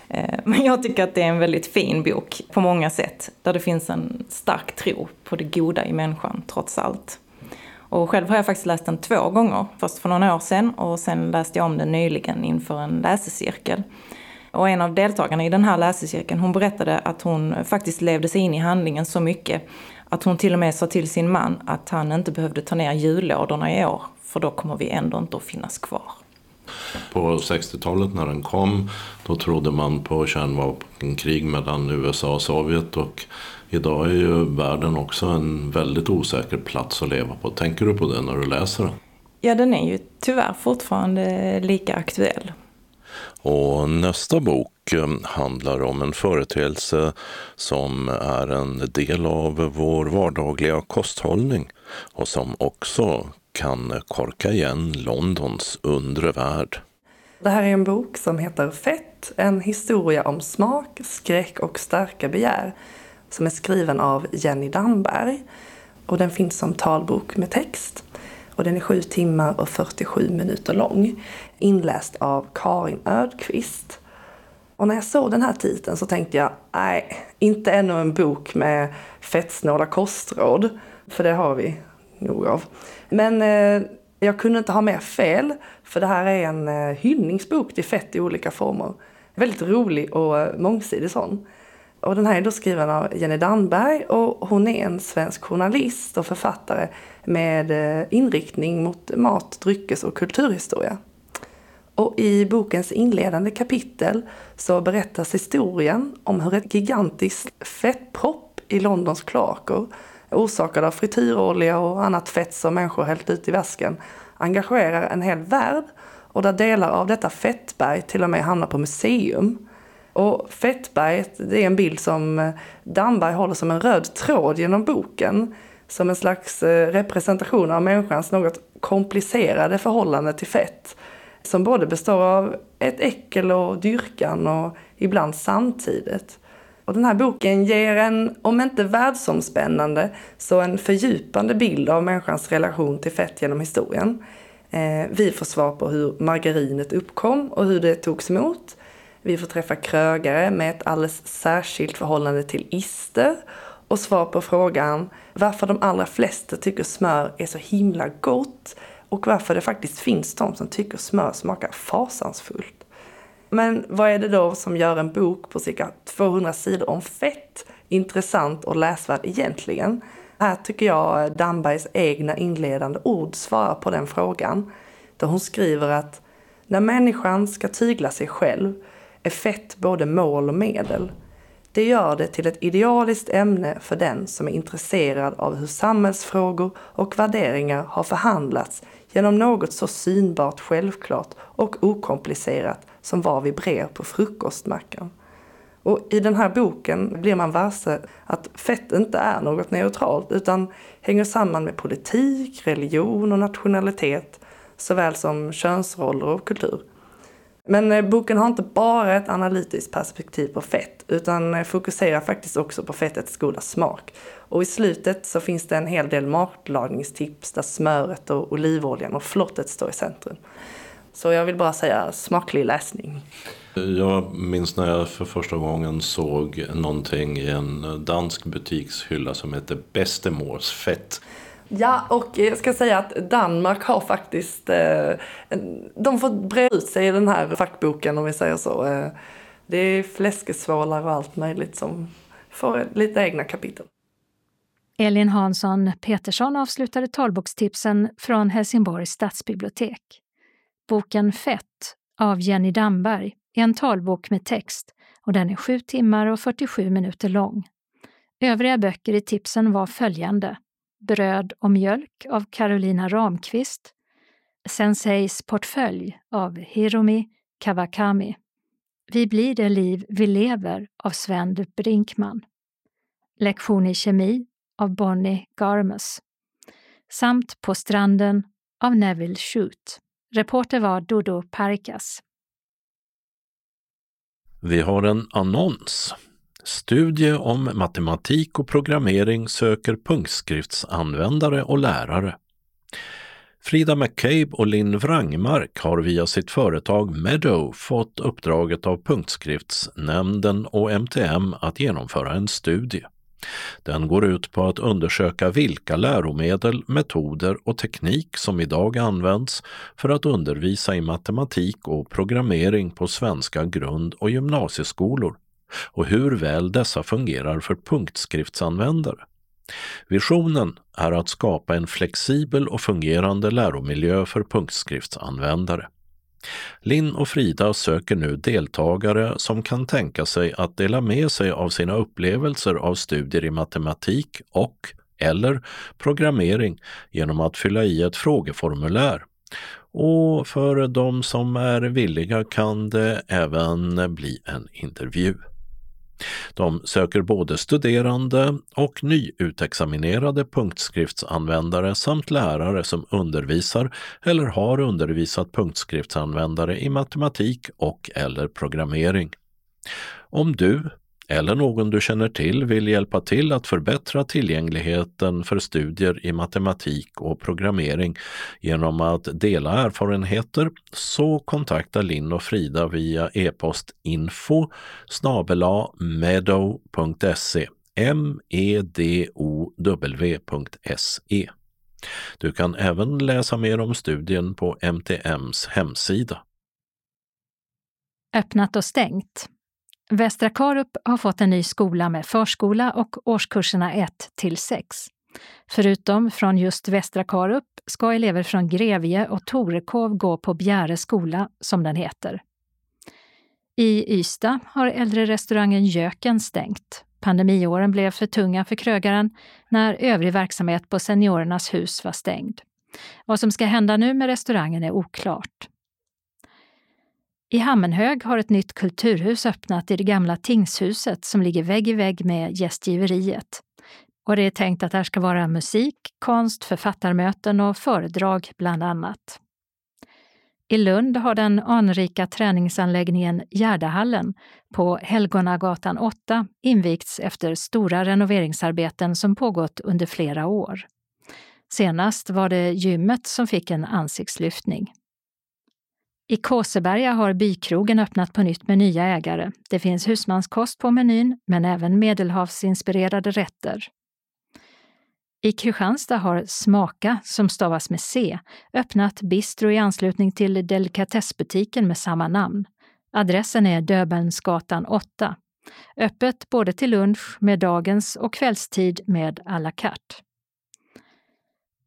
Eh, men jag tycker att det är en väldigt fin bok på många sätt, där det finns en stark tro på det goda i människan trots allt. Och själv har jag faktiskt läst den två gånger, först för några år sedan och sen läste jag om den nyligen inför en läsecirkel. Och en av deltagarna i den här läsecirkeln, hon berättade att hon faktiskt levde sig in i handlingen så mycket att hon till och med sa till sin man att han inte behövde ta ner jullådorna i år, för då kommer vi ändå inte att finnas kvar. På 60-talet när den kom, då trodde man på kärnvapenkrig mellan USA och Sovjet. Och idag är ju världen också en väldigt osäker plats att leva på. Tänker du på det när du läser den? Ja, den är ju tyvärr fortfarande lika aktuell. Och nästa bok eh, handlar om en företeelse som är en del av vår vardagliga kosthållning och som också kan korka igen Londons undre värld. Det här är en bok som heter Fett, en historia om smak, skräck och starka begär som är skriven av Jenny Damberg. Och den finns som talbok med text. Och den är 7 timmar och 47 minuter lång. Inläst av Karin Ödqvist. Och när jag såg den här titeln så tänkte jag, nej, inte ännu en bok med fettsnåla kostråd. För det har vi nog av. Men eh, jag kunde inte ha mer fel, för det här är en eh, hyllningsbok till fett i olika former. Väldigt rolig och eh, mångsidig sån. Och den här är då skriven av Jenny Danberg och hon är en svensk journalist och författare med eh, inriktning mot mat, dryckes och kulturhistoria. Och i bokens inledande kapitel så berättas historien om hur ett gigantiskt fettpropp i Londons kloaker orsakad av frityrolja och annat fett som människor hällt ut i vasken engagerar en hel värld och där delar av detta fettberg till och med hamnar på museum. Och fettberget, det är en bild som eh, Damberg håller som en röd tråd genom boken. Som en slags eh, representation av människans något komplicerade förhållande till fett. Som både består av ett äckel och dyrkan och ibland samtidigt. Och den här boken ger en, om inte världsomspännande, så en fördjupande bild av människans relation till fett genom historien. Eh, vi får svar på hur margarinet uppkom och hur det togs emot. Vi får träffa krögare med ett alldeles särskilt förhållande till ister och svar på frågan varför de allra flesta tycker smör är så himla gott och varför det faktiskt finns de som tycker smör smakar fasansfullt. Men vad är det då som gör en bok på cirka 200 sidor om fett intressant och läsvärd egentligen? Här tycker jag Dambergs egna inledande ord svarar på den frågan. Där hon skriver att när människan ska tygla sig själv är fett både mål och medel. Det gör det till ett idealiskt ämne för den som är intresserad av hur samhällsfrågor och värderingar har förhandlats genom något så synbart självklart och okomplicerat som var vi brer på frukostmackan. Och i den här boken blir man varse att fett inte är något neutralt utan hänger samman med politik, religion och nationalitet såväl som könsroller och kultur. Men eh, boken har inte bara ett analytiskt perspektiv på fett utan eh, fokuserar faktiskt också på fettets goda smak. Och i slutet så finns det en hel del matlagningstips där smöret och olivoljan och flottet står i centrum. Så jag vill bara säga smaklig läsning. Jag minns när jag för första gången såg någonting i en dansk butikshylla som hette Bestemors fett. Ja, och jag ska säga att Danmark har faktiskt, eh, de får breda ut sig i den här fackboken om vi säger så. Eh, det är fläskesvålar och allt möjligt som får lite egna kapitel. Elin Hansson Petersson avslutade talbokstipsen från Helsingborgs stadsbibliotek. Boken Fett av Jenny Damberg är en talbok med text och den är 7 timmar och 47 minuter lång. Övriga böcker i tipsen var följande Bröd och mjölk av Carolina Ramqvist, Senseis portfölj av Hiromi Kawakami, Vi blir det liv vi lever av Sven Brinkman, Lektion i kemi av Bonnie Garmus samt På stranden av Neville Shute. Reporter var Dodo Parikas. Vi har en annons. Studie om matematik och programmering söker punktskriftsanvändare och lärare. Frida McCabe och Linn Wrangmark har via sitt företag Meadow fått uppdraget av Punktskriftsnämnden och MTM att genomföra en studie. Den går ut på att undersöka vilka läromedel, metoder och teknik som idag används för att undervisa i matematik och programmering på svenska grund och gymnasieskolor och hur väl dessa fungerar för punktskriftsanvändare. Visionen är att skapa en flexibel och fungerande läromiljö för punktskriftsanvändare. Linn och Frida söker nu deltagare som kan tänka sig att dela med sig av sina upplevelser av studier i matematik och eller programmering genom att fylla i ett frågeformulär. Och för de som är villiga kan det även bli en intervju. De söker både studerande och nyutexaminerade punktskriftsanvändare samt lärare som undervisar eller har undervisat punktskriftsanvändare i matematik och eller programmering. Om du eller någon du känner till vill hjälpa till att förbättra tillgängligheten för studier i matematik och programmering. Genom att dela erfarenheter så kontakta Linn och Frida via e-post info medow.se Du kan även läsa mer om studien på MTMs hemsida. Öppnat och stängt. Västra Karup har fått en ny skola med förskola och årskurserna 1 till 6. Förutom från just Västra Karup ska elever från Grevie och Torekov gå på Bjäre skola, som den heter. I Ystad har äldre restaurangen Jöken stängt. Pandemiåren blev för tunga för krögaren när övrig verksamhet på Seniorernas hus var stängd. Vad som ska hända nu med restaurangen är oklart. I Hammenhög har ett nytt kulturhus öppnat i det gamla tingshuset som ligger vägg i vägg med gästgiveriet. Och det är tänkt att här ska vara musik, konst, författarmöten och föredrag bland annat. I Lund har den anrika träningsanläggningen Gärdahallen på Helgonagatan 8 invigts efter stora renoveringsarbeten som pågått under flera år. Senast var det gymmet som fick en ansiktslyftning. I Kåseberga har bykrogen öppnat på nytt med nya ägare. Det finns husmanskost på menyn, men även medelhavsinspirerade rätter. I Kristianstad har Smaka, som stavas med C, öppnat bistro i anslutning till delikatessbutiken med samma namn. Adressen är Döbelnsgatan 8. Öppet både till lunch med dagens och kvällstid med à la carte.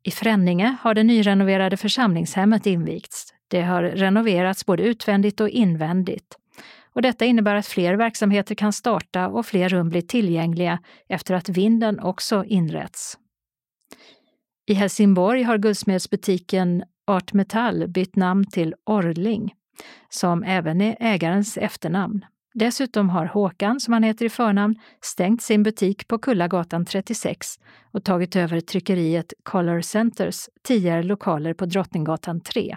I Fränninge har det nyrenoverade församlingshemmet invigts. Det har renoverats både utvändigt och invändigt. Och detta innebär att fler verksamheter kan starta och fler rum blir tillgängliga efter att vinden också inrätts. I Helsingborg har guldsmedsbutiken Art Metall bytt namn till Orling, som även är ägarens efternamn. Dessutom har Håkan, som han heter i förnamn, stängt sin butik på Kullagatan 36 och tagit över tryckeriet Color Centers tidigare lokaler på Drottninggatan 3.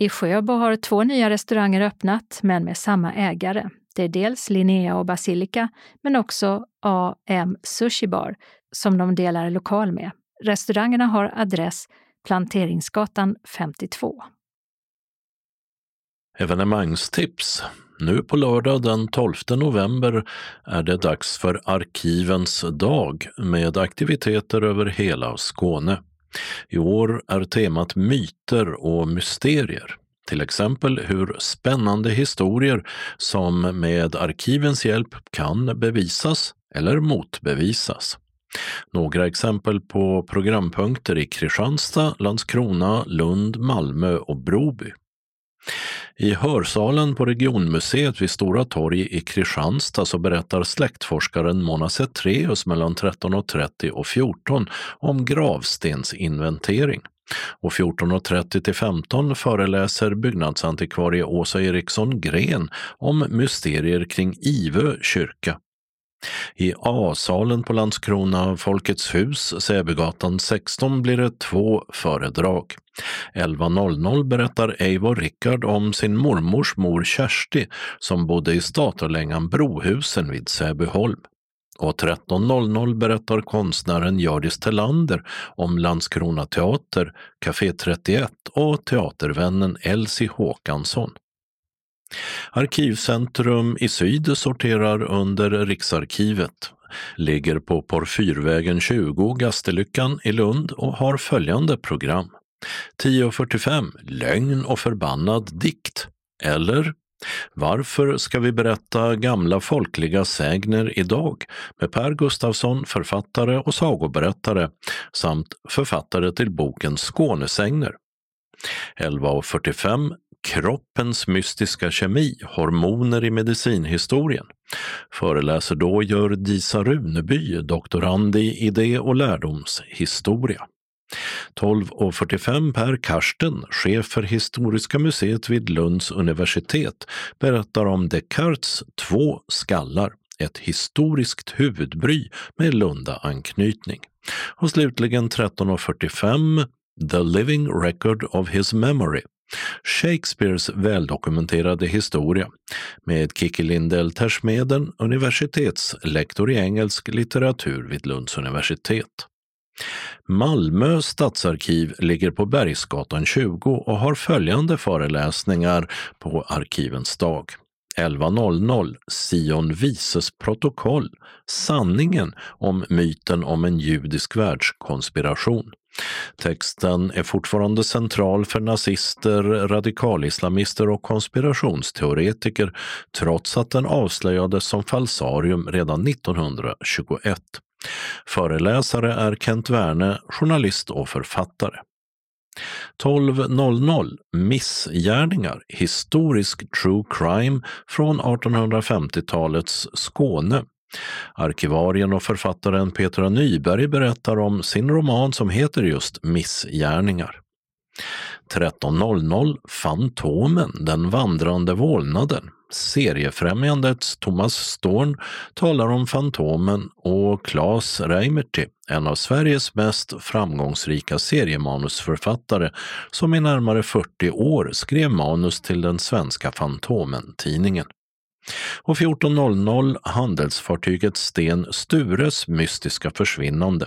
I Sjöbo har två nya restauranger öppnat, men med samma ägare. Det är dels Linnea och Basilica, men också AM Sushi Bar, som de delar lokal med. Restaurangerna har adress Planteringsgatan 52. Evenemangstips. Nu på lördag den 12 november är det dags för Arkivens dag med aktiviteter över hela Skåne. I år är temat myter och mysterier. Till exempel hur spännande historier som med arkivens hjälp kan bevisas eller motbevisas. Några exempel på programpunkter i Kristianstad, Landskrona, Lund, Malmö och Broby. I hörsalen på regionmuseet vid Stora torg i Kristianstad så berättar släktforskaren Mona Zetreus mellan 13.30 och 14 om gravstensinventering. Och 14.30 till 15 föreläser byggnadsantikvarie Åsa Eriksson Gren om mysterier kring Ivö kyrka. I A-salen på Landskrona Folkets hus, Säbygatan 16, blir det två föredrag. 11.00 berättar Eivor Rickard om sin mormors mor Kersti som bodde i Statarlängan Brohusen vid Säbyholm. Och 13.00 berättar konstnären Hjördis Tellander om Landskrona teater, Café 31 och teatervännen Elsie Håkansson. Arkivcentrum i Syd sorterar under Riksarkivet, ligger på Porfyrvägen 20, Gastelyckan i Lund och har följande program. 10.45 Lögn och förbannad dikt. Eller Varför ska vi berätta gamla folkliga sägner idag med Per Gustafsson, författare och sagoberättare samt författare till boken Skånesägner. 11.45 Kroppens mystiska kemi, hormoner i medicinhistorien. Föreläser då gör Disa Runeby, doktorand i idé och lärdomshistoria. 12.45 Per Karsten, chef för Historiska museet vid Lunds universitet, berättar om Descartes två skallar, ett historiskt huvudbry med Lunda-anknytning. Och slutligen 13.45 The Living Record of His Memory, Shakespeares väldokumenterade historia med Kikki Lindell Tersmeden, universitetslektor i engelsk litteratur vid Lunds universitet. Malmö stadsarkiv ligger på Bergsgatan 20 och har följande föreläsningar på Arkivens dag. 11.00 Sion Vises protokoll Sanningen om myten om en judisk världskonspiration. Texten är fortfarande central för nazister, radikalislamister och konspirationsteoretiker trots att den avslöjades som falsarium redan 1921. Föreläsare är Kent Werne, journalist och författare. 12.00 Missgärningar, historisk true crime från 1850-talets Skåne. Arkivarien och författaren Petra Nyberg berättar om sin roman som heter just Missgärningar. 13.00 Fantomen, den vandrande vålnaden. Seriefrämjandets Thomas Storn talar om Fantomen och Claes Reimerti, en av Sveriges mest framgångsrika seriemanusförfattare som i närmare 40 år skrev manus till den svenska Fantomen-tidningen. Och 14.00 handelsfartyget Sten Stures mystiska försvinnande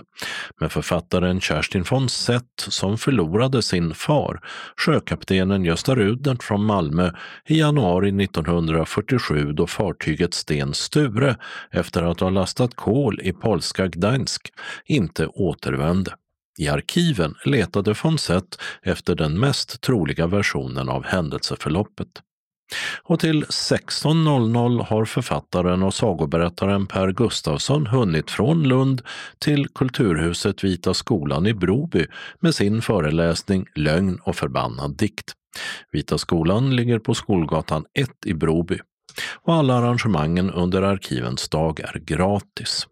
med författaren Kerstin von Sett som förlorade sin far, sjökaptenen Gösta Rudert från Malmö i januari 1947 då fartyget Sten Sture, efter att ha lastat kol i polska Gdansk, inte återvände. I arkiven letade von Sett efter den mest troliga versionen av händelseförloppet. Och till 16.00 har författaren och sagoberättaren Per Gustafsson hunnit från Lund till Kulturhuset Vita skolan i Broby med sin föreläsning Lögn och förbannad dikt. Vita skolan ligger på Skolgatan 1 i Broby och alla arrangemangen under Arkivens dag är gratis.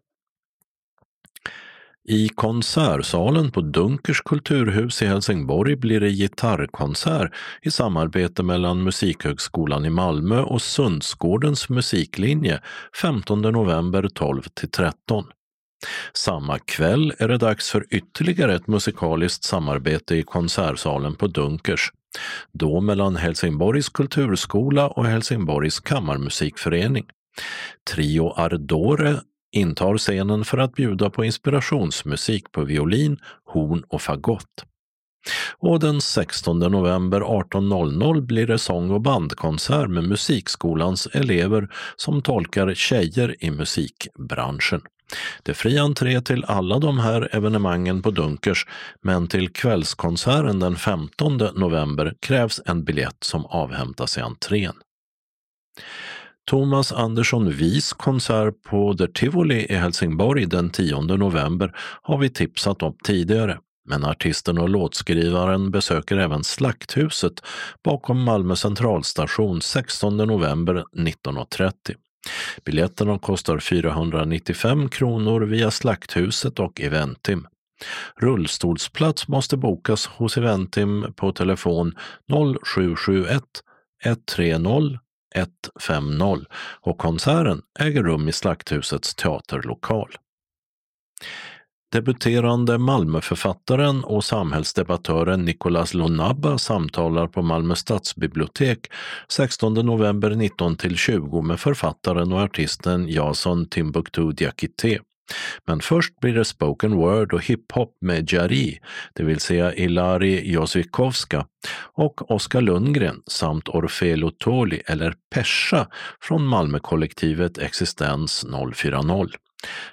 I konsertsalen på Dunkers kulturhus i Helsingborg blir det gitarrkonsert i samarbete mellan Musikhögskolan i Malmö och Sundsgårdens musiklinje 15 november 12 13. Samma kväll är det dags för ytterligare ett musikaliskt samarbete i konsertsalen på Dunkers. Då mellan Helsingborgs kulturskola och Helsingborgs kammarmusikförening. Trio Ardore intar scenen för att bjuda på inspirationsmusik på violin, horn och fagott. Och den 16 november 18.00 blir det sång och bandkonsert med Musikskolans elever som tolkar tjejer i musikbranschen. Det är fri entré till alla de här evenemangen på Dunkers, men till kvällskonserten den 15 november krävs en biljett som avhämtas i entrén. Thomas Andersson Vis konsert på The Tivoli i Helsingborg den 10 november har vi tipsat om tidigare. Men artisten och låtskrivaren besöker även Slakthuset bakom Malmö centralstation 16 november 19.30. Biljetterna kostar 495 kronor via Slakthuset och Eventim. Rullstolsplats måste bokas hos Eventim på telefon 0771 130 150 och konserten äger rum i Slakthusets teaterlokal. Debuterande Malmöförfattaren och samhällsdebattören Nicolas Lonabba samtalar på Malmö stadsbibliotek 16 november 19-20 med författaren och artisten Jason Timbuktu Diakité. Men först blir det spoken word och hiphop med Jari, det vill säga Ilari Josvikovska och Oskar Lundgren samt Orfelo Toli eller Pesha från Malmökollektivet Existens 040.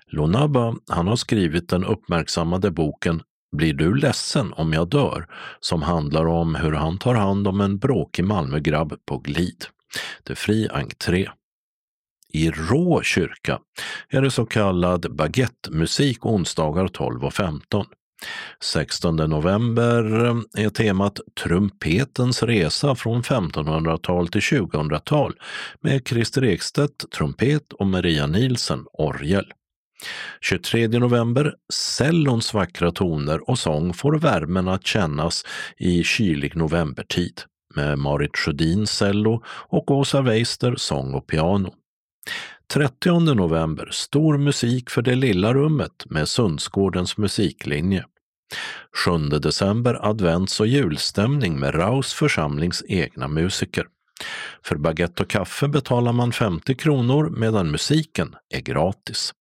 Lonaba han har skrivit den uppmärksammade boken Blir du ledsen om jag dör? som handlar om hur han tar hand om en bråkig Malmögrabb på glid. Det är fri entré. I Rå kyrka är det så kallad baguettemusik onsdagar 12 och 15. 16 november mm, är temat Trumpetens resa från 1500-tal till 2000-tal med Christer Ekstedt, trumpet och Maria Nielsen, orgel. 23 november, cellons vackra toner och sång får värmen att kännas i kylig novembertid med Marit Sjödin cello och Åsa Weister sång och piano. 30 november, stor musik för det lilla rummet med Sundsgårdens musiklinje. 7 december advents och julstämning med Raus församlings egna musiker. För baguette och kaffe betalar man 50 kronor medan musiken är gratis.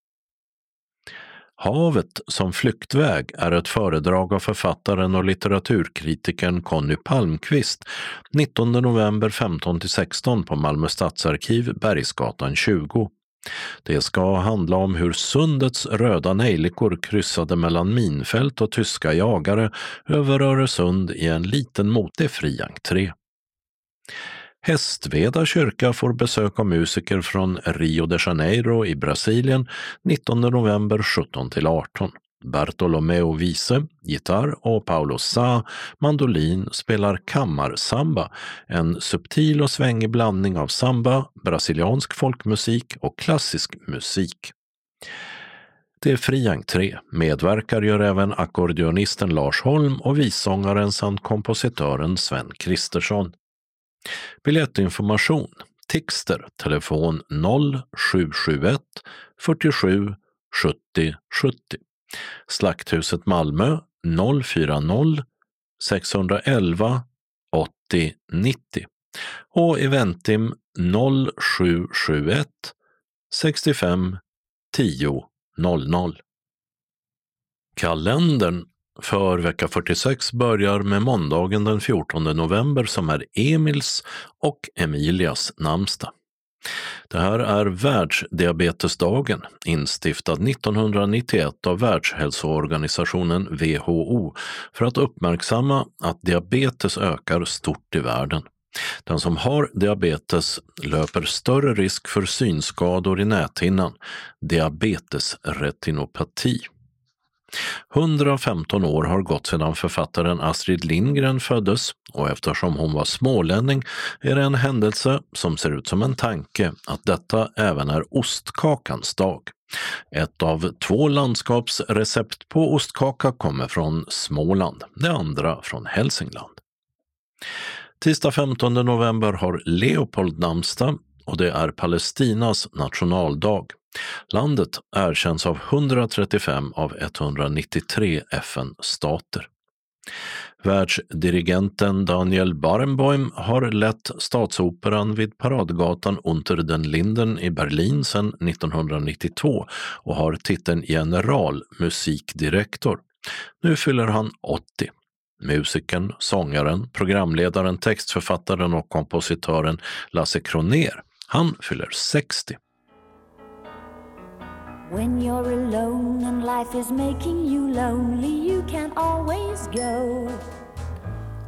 Havet som flyktväg är ett föredrag av författaren och litteraturkritikern Conny Palmqvist 19 november 15-16 på Malmö stadsarkiv, Bergsgatan 20. Det ska handla om hur sundets röda nejlikor kryssade mellan minfält och tyska jagare över Öresund i en liten motig fri entré. Hästveda kyrka får besök av musiker från Rio de Janeiro i Brasilien 19 november 17 18. Bartolomeo Vise, gitarr och Paulo Sa, mandolin, spelar kammarsamba, en subtil och svängig blandning av samba, brasiliansk folkmusik och klassisk musik. Det är fri entré. Medverkar gör även ackordionisten Lars Holm och vissångaren samt kompositören Sven Kristersson. Biljettinformation Tixter, telefon 0771 47 70 70. Slakthuset Malmö 040 611 80 90 och Eventim 0771 65 10 00. Kalendern för vecka 46 börjar med måndagen den 14 november som är Emils och Emilias namnsdag. Det här är världsdiabetesdagen, instiftad 1991 av Världshälsoorganisationen WHO för att uppmärksamma att diabetes ökar stort i världen. Den som har diabetes löper större risk för synskador i näthinnan, diabetesretinopati. 115 år har gått sedan författaren Astrid Lindgren föddes och eftersom hon var smålänning är det en händelse som ser ut som en tanke att detta även är ostkakans dag. Ett av två landskapsrecept på ostkaka kommer från Småland, det andra från Hälsingland. Tisdag 15 november har Leopold namnsdag och det är Palestinas nationaldag. Landet erkänns av 135 av 193 FN-stater. Världsdirigenten Daniel Barenboim har lett Statsoperan vid paradgatan Unter den Linden i Berlin sedan 1992 och har titeln general musikdirektor. Nu fyller han 80. Musikern, sångaren, programledaren, textförfattaren och kompositören Lasse Kroner, han fyller 60. When you're alone and life is making you lonely, you can always go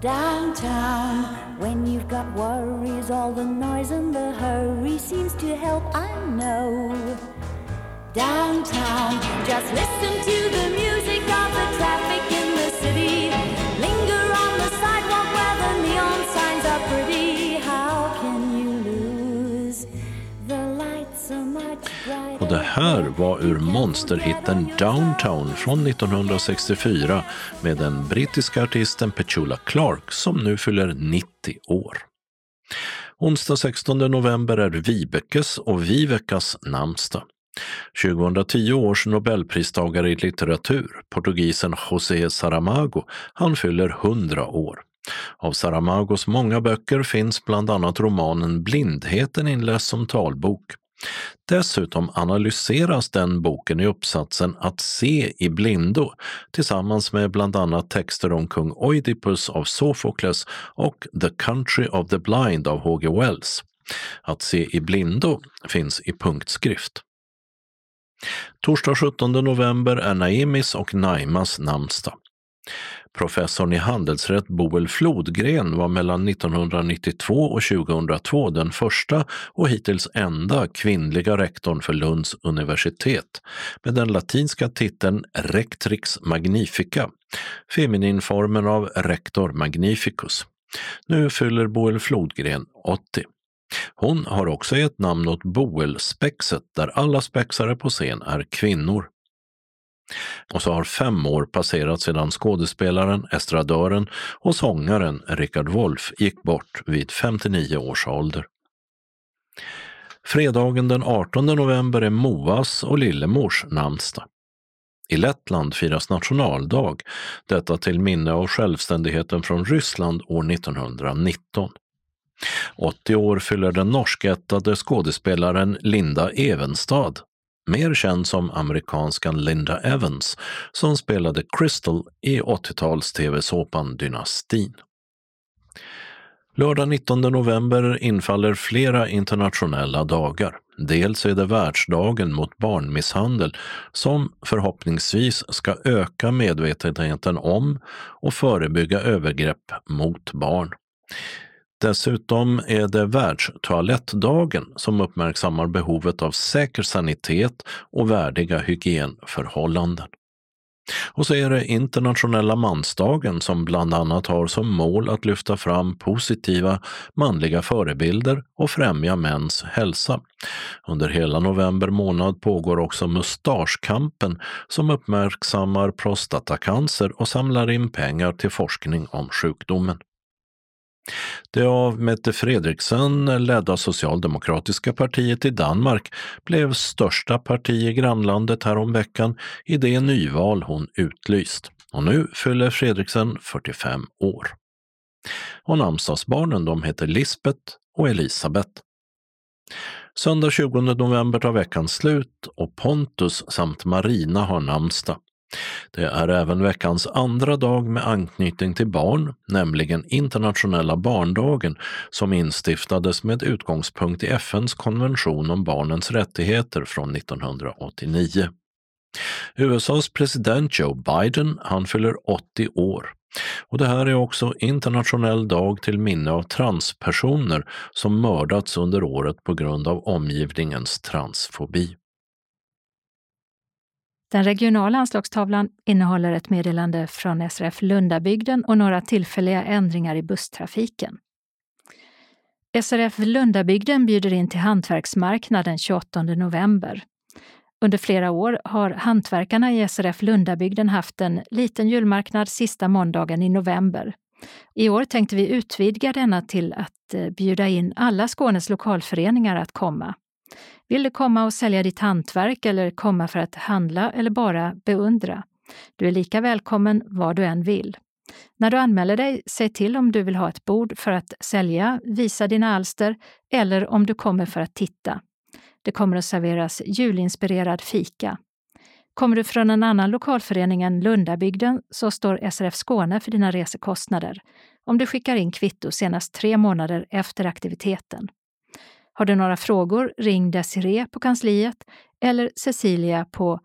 downtown. When you've got worries, all the noise and the hurry seems to help, I know. Downtown, just listen to the music of det här var ur monsterhitten Downtown från 1964 med den brittiska artisten Petula Clark som nu fyller 90 år. Onsdag 16 november är Vibekes och Vivekas namnsdag. 2010 års nobelpristagare i litteratur, portugisen José Saramago, han fyller 100 år. Av Saramagos många böcker finns bland annat romanen Blindheten inläst som talbok. Dessutom analyseras den boken i uppsatsen Att se i blindo tillsammans med bland annat texter om kung Oidipus av Sofokles och The Country of the Blind av H.G. Wells. Att se i blindo finns i punktskrift. Torsdag 17 november är Naimis och Naimas namnsdag. Professorn i handelsrätt Boel Flodgren var mellan 1992 och 2002 den första och hittills enda kvinnliga rektorn för Lunds universitet med den latinska titeln Rectrix Magnifica, femininformen av Rector Magnificus. Nu fyller Boel Flodgren 80. Hon har också gett namn åt Boel-spexet där alla spexare på scen är kvinnor. Och så har fem år passerat sedan skådespelaren, estradören och sångaren Richard Wolff gick bort vid 59 års ålder. Fredagen den 18 november är Moas och Lillemors namnsdag. I Lettland firas nationaldag, detta till minne av självständigheten från Ryssland år 1919. 80 år fyller den norskättade skådespelaren Linda Evenstad mer känd som amerikanskan Linda Evans, som spelade Crystal i 80-tals tv-såpan Dynastin. Lördag 19 november infaller flera internationella dagar. Dels är det världsdagen mot barnmisshandel som förhoppningsvis ska öka medvetenheten om och förebygga övergrepp mot barn. Dessutom är det världstoalettdagen som uppmärksammar behovet av säker sanitet och värdiga hygienförhållanden. Och så är det internationella mansdagen som bland annat har som mål att lyfta fram positiva manliga förebilder och främja mäns hälsa. Under hela november månad pågår också Mustaschkampen som uppmärksammar prostatacancer och samlar in pengar till forskning om sjukdomen. Det av Mette Fredriksen ledda socialdemokratiska partiet i Danmark blev största parti i grannlandet häromveckan i det nyval hon utlyst. Och nu fyller Fredriksen 45 år. Och namnsdagsbarnen de heter Lisbeth och Elisabeth. Söndag 20 november tar veckan slut och Pontus samt Marina har namnsdag. Det är även veckans andra dag med anknytning till barn, nämligen internationella barndagen som instiftades med utgångspunkt i FNs konvention om barnens rättigheter från 1989. USAs president Joe Biden, han fyller 80 år. Och det här är också internationell dag till minne av transpersoner som mördats under året på grund av omgivningens transfobi. Den regionala anslagstavlan innehåller ett meddelande från SRF Lundabygden och några tillfälliga ändringar i busstrafiken. SRF Lundabygden bjuder in till hantverksmarknad den 28 november. Under flera år har hantverkarna i SRF Lundabygden haft en liten julmarknad sista måndagen i november. I år tänkte vi utvidga denna till att eh, bjuda in alla Skånes lokalföreningar att komma. Vill du komma och sälja ditt hantverk eller komma för att handla eller bara beundra? Du är lika välkommen var du än vill. När du anmäler dig, säg till om du vill ha ett bord för att sälja, visa dina alster eller om du kommer för att titta. Det kommer att serveras julinspirerad fika. Kommer du från en annan lokalförening än Lundabygden så står SRF Skåne för dina resekostnader om du skickar in kvitto senast tre månader efter aktiviteten. Har du några frågor, ring Desiree på kansliet eller Cecilia på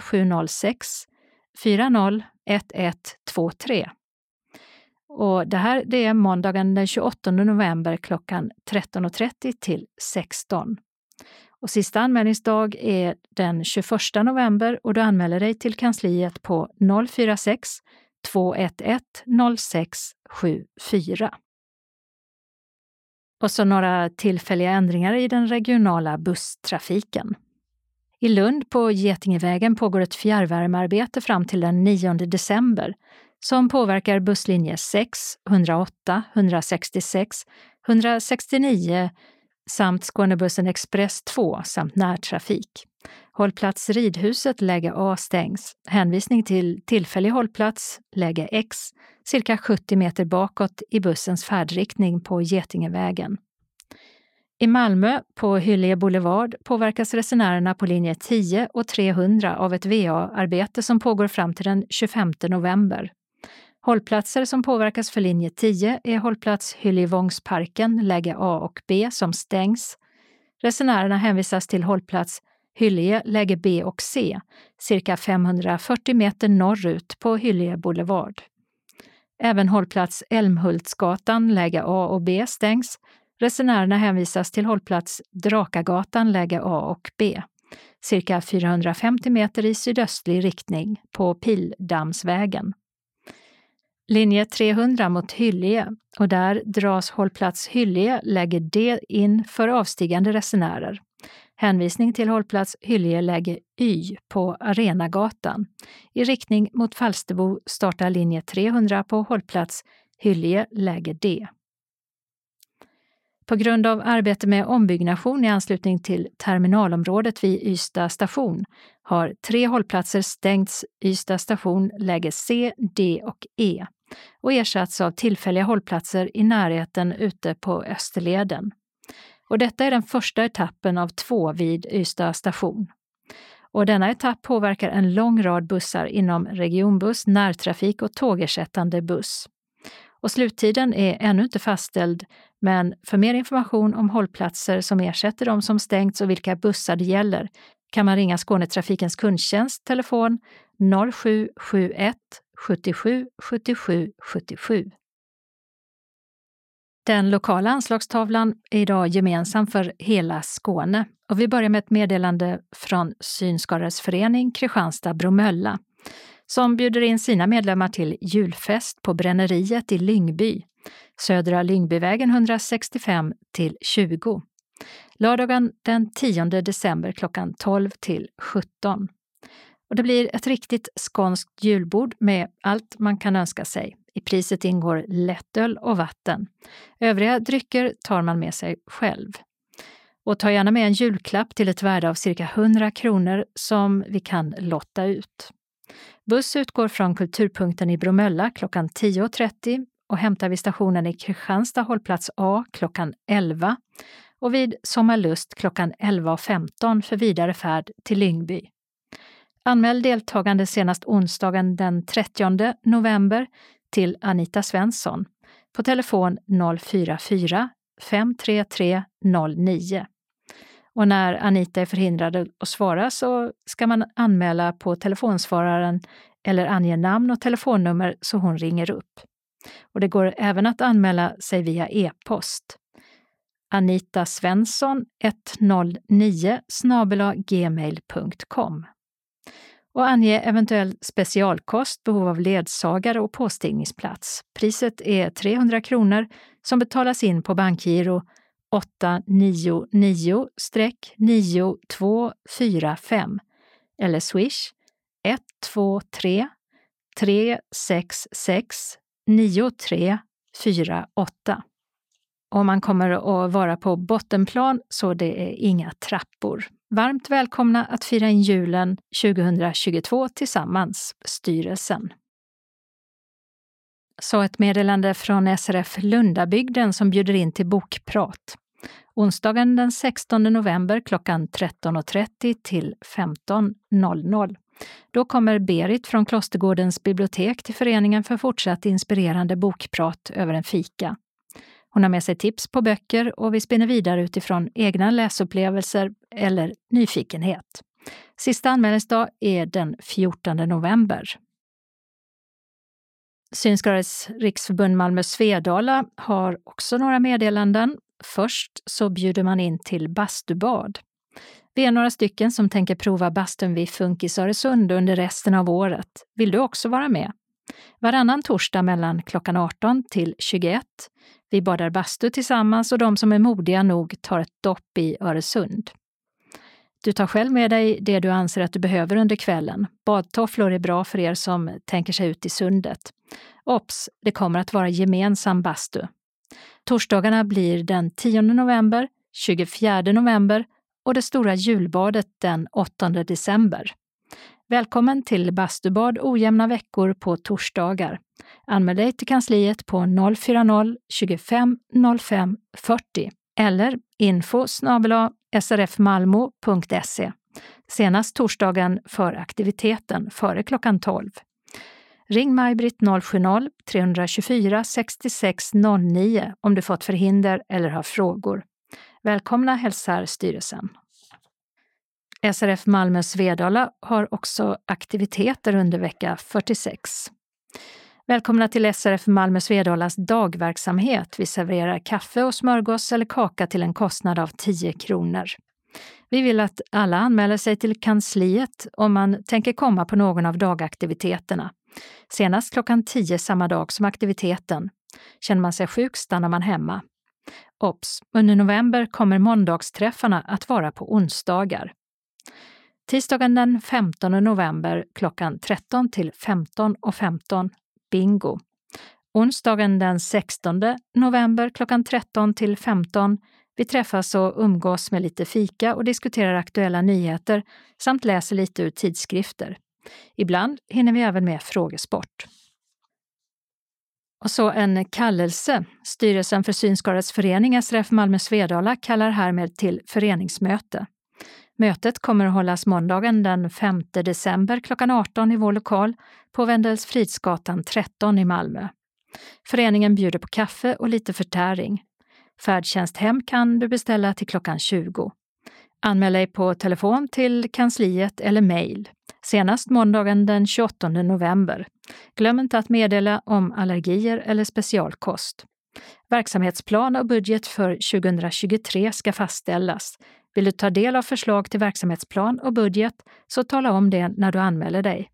0706 401123. Och det här det är måndagen den 28 november klockan 13.30 till 16. Och sista anmälningsdag är den 21 november och du anmäler dig till kansliet på 046 211 0674. Och så några tillfälliga ändringar i den regionala busstrafiken. I Lund på Getingevägen pågår ett fjärrvärmearbete fram till den 9 december som påverkar busslinje 6, 108, 166, 169 samt Skånebussen Express 2 samt närtrafik. Hållplats Ridhuset läge A stängs. Hänvisning till tillfällig hållplats läge X cirka 70 meter bakåt i bussens färdriktning på Getingevägen. I Malmö, på Hyllie Boulevard, påverkas resenärerna på linje 10 och 300 av ett VA-arbete som pågår fram till den 25 november. Hållplatser som påverkas för linje 10 är hållplats Hyljevångsparken, läge A och B, som stängs. Resenärerna hänvisas till hållplats Hyllie, läge B och C, cirka 540 meter norrut på Hyllie Boulevard. Även hållplats Älmhultsgatan, läge A och B stängs. Resenärerna hänvisas till hållplats Drakagatan, läge A och B, cirka 450 meter i sydöstlig riktning på Pildammsvägen linje 300 mot Hyllie och där dras hållplats Hyllie läge D in för avstigande resenärer. Hänvisning till hållplats Hyllie läge Y på Arenagatan. I riktning mot Falsterbo startar linje 300 på hållplats Hyllie läge D. På grund av arbete med ombyggnation i anslutning till terminalområdet vid Ystad station har tre hållplatser stängts Ystad station läge C, D och E och ersatts av tillfälliga hållplatser i närheten ute på Österleden. Och detta är den första etappen av två vid Ystad station. Och denna etapp påverkar en lång rad bussar inom regionbuss, närtrafik och tågersättande buss. Och sluttiden är ännu inte fastställd, men för mer information om hållplatser som ersätter de som stängts och vilka bussar det gäller kan man ringa Skånetrafikens kundtjänst telefon 0771 77 77 77. Den lokala anslagstavlan är idag gemensam för hela Skåne och vi börjar med ett meddelande från Synskadades förening Kristianstad-Bromölla som bjuder in sina medlemmar till julfest på Bränneriet i Lyngby, Södra Lyngbyvägen 165 till 20. Lördagen den 10 december klockan 12 till 17. Och det blir ett riktigt skånskt julbord med allt man kan önska sig. I priset ingår lättöl och vatten. Övriga drycker tar man med sig själv. Och ta gärna med en julklapp till ett värde av cirka 100 kronor som vi kan lotta ut. Buss utgår från Kulturpunkten i Bromölla klockan 10.30 och hämtar vid stationen i Kristianstad hållplats A klockan 11 och vid Sommarlust klockan 11.15 för vidare färd till Lyngby. Anmäl deltagande senast onsdagen den 30 november till Anita Svensson på telefon 044 533 09. Och när Anita är förhindrad att svara så ska man anmäla på telefonsvararen eller ange namn och telefonnummer så hon ringer upp. Och det går även att anmäla sig via e-post. Anita Svensson 109 gmail.com och ange eventuell specialkost, behov av ledsagare och påstigningsplats. Priset är 300 kronor som betalas in på bankgiro 899-9245 eller swish 123 366 9348. Och man kommer att vara på bottenplan så det är inga trappor. Varmt välkomna att fira in julen 2022 tillsammans, styrelsen. Så ett meddelande från SRF Lundabygden som bjuder in till bokprat. Onsdagen den 16 november klockan 13.30 till 15.00. Då kommer Berit från Klostergårdens bibliotek till föreningen för fortsatt inspirerande bokprat över en fika. Hon har med sig tips på böcker och vi spinner vidare utifrån egna läsupplevelser eller nyfikenhet. Sista anmälningsdag är den 14 november. Synskadades riksförbund Malmö Svedala har också några meddelanden. Först så bjuder man in till bastubad. Vi är några stycken som tänker prova bastun vid Funkis Öresund under resten av året. Vill du också vara med? Varannan torsdag mellan klockan 18 till 21 vi badar bastu tillsammans och de som är modiga nog tar ett dopp i Öresund. Du tar själv med dig det du anser att du behöver under kvällen. Badtofflor är bra för er som tänker sig ut i sundet. Ops, det kommer att vara gemensam bastu. Torsdagarna blir den 10 november, 24 november och det stora julbadet den 8 december. Välkommen till bastubad ojämna veckor på torsdagar. Anmäl dig till kansliet på 040-25 05 40 eller info srfmalmo.se senast torsdagen för aktiviteten före klockan 12. Ring Maj-Britt 070-324 66 09 om du fått förhinder eller har frågor. Välkomna hälsar styrelsen. SRF Malmö Svedala har också aktiviteter under vecka 46. Välkomna till SRF Malmö Svedalas dagverksamhet. Vi serverar kaffe och smörgås eller kaka till en kostnad av 10 kronor. Vi vill att alla anmäler sig till kansliet om man tänker komma på någon av dagaktiviteterna. Senast klockan 10 samma dag som aktiviteten. Känner man sig sjuk stannar man hemma. Ops! Under november kommer måndagsträffarna att vara på onsdagar. Tisdagen den 15 november klockan 13 till 15.15 15, bingo. Onsdagen den 16 november klockan 13 till 15 vi träffas och umgås med lite fika och diskuterar aktuella nyheter samt läser lite ur tidskrifter. Ibland hinner vi även med frågesport. Och så en kallelse. Styrelsen för Synskadades förening SRF Malmö Svedala kallar härmed till föreningsmöte. Mötet kommer att hållas måndagen den 5 december klockan 18 i vår lokal på Wendelsfridsgatan 13 i Malmö. Föreningen bjuder på kaffe och lite förtäring. Färdtjänst hem kan du beställa till klockan 20. Anmäl dig på telefon till kansliet eller mejl senast måndagen den 28 november. Glöm inte att meddela om allergier eller specialkost. Verksamhetsplan och budget för 2023 ska fastställas. Vill du ta del av förslag till verksamhetsplan och budget så tala om det när du anmäler dig.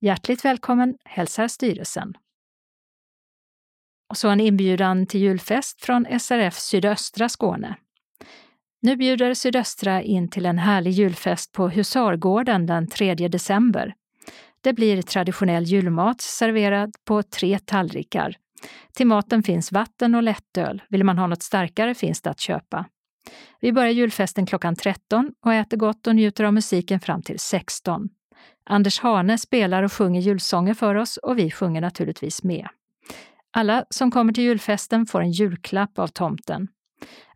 Hjärtligt välkommen hälsar styrelsen. Och så en inbjudan till julfest från SRF Sydöstra Skåne. Nu bjuder Sydöstra in till en härlig julfest på Husargården den 3 december. Det blir traditionell julmat serverad på tre tallrikar. Till maten finns vatten och lättöl. Vill man ha något starkare finns det att köpa. Vi börjar julfesten klockan 13 och äter gott och njuter av musiken fram till 16. Anders Hane spelar och sjunger julsånger för oss och vi sjunger naturligtvis med. Alla som kommer till julfesten får en julklapp av tomten.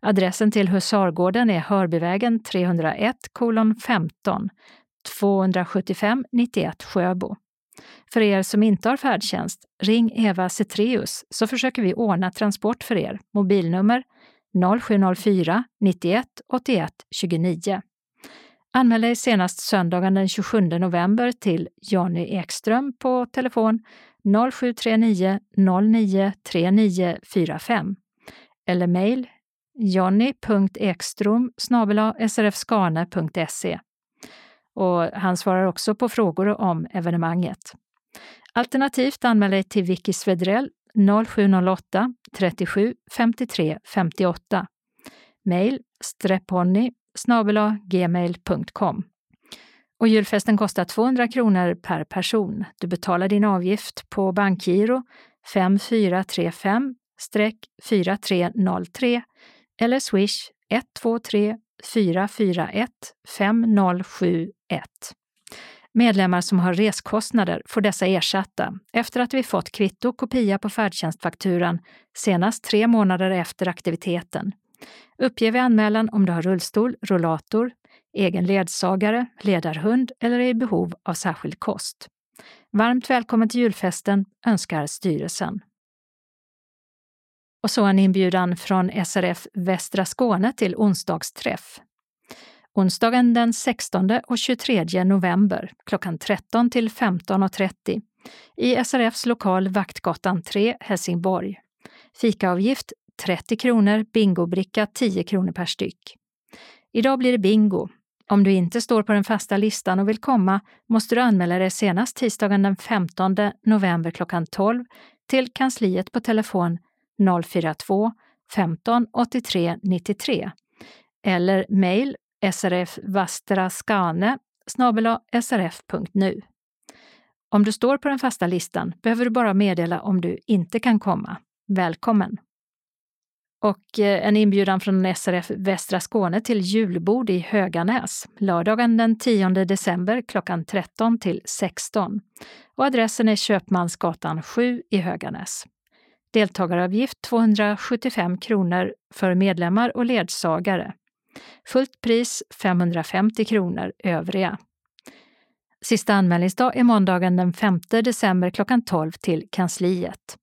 Adressen till Husargården är Hörbyvägen 301 15 275 91 Sjöbo. För er som inte har färdtjänst, ring Eva Cetreus så försöker vi ordna transport för er. Mobilnummer 0704 91 81 29. Anmäl dig senast söndagen den 27 november till Jonny Ekström på telefon 0739 09 3945 eller mejl jonny.ekstrom srfskane.se och han svarar också på frågor om evenemanget. Alternativt anmäl dig till Vicky Svedrell 0708 37 53 58. Mejl streponny gmail.com. Och julfesten kostar 200 kronor per person. Du betalar din avgift på bankgiro 5435-4303 eller swish 123 441 5071. Medlemmar som har reskostnader får dessa ersatta efter att vi fått kvitto och kopia på färdtjänstfakturan senast tre månader efter aktiviteten. Uppge vid anmälan om du har rullstol, rollator, egen ledsagare, ledarhund eller är i behov av särskild kost. Varmt välkommen till julfesten önskar styrelsen. Och så en inbjudan från SRF Västra Skåne till onsdagsträff. Onsdagen den 16 och 23 november klockan 13 till 15.30 i SRFs lokal Vaktgatan 3, Helsingborg. Fikaavgift 30 kronor, bingobricka 10 kronor per styck. Idag blir det bingo. Om du inte står på den fasta listan och vill komma måste du anmäla dig senast tisdagen den 15 november klockan 12 till kansliet på telefon 042 15 83 93 eller mejl srfvastraskane srf.nu. Om du står på den fasta listan behöver du bara meddela om du inte kan komma. Välkommen! och eh, en inbjudan från SRF Västra Skåne till julbord i Höganäs lördagen den 10 december klockan 13 till 16. Och adressen är Köpmansgatan 7 i Höganäs. Deltagaravgift 275 kronor för medlemmar och ledsagare. Fullt pris 550 kronor övriga. Sista anmälningsdag är måndagen den 5 december klockan 12 till kansliet.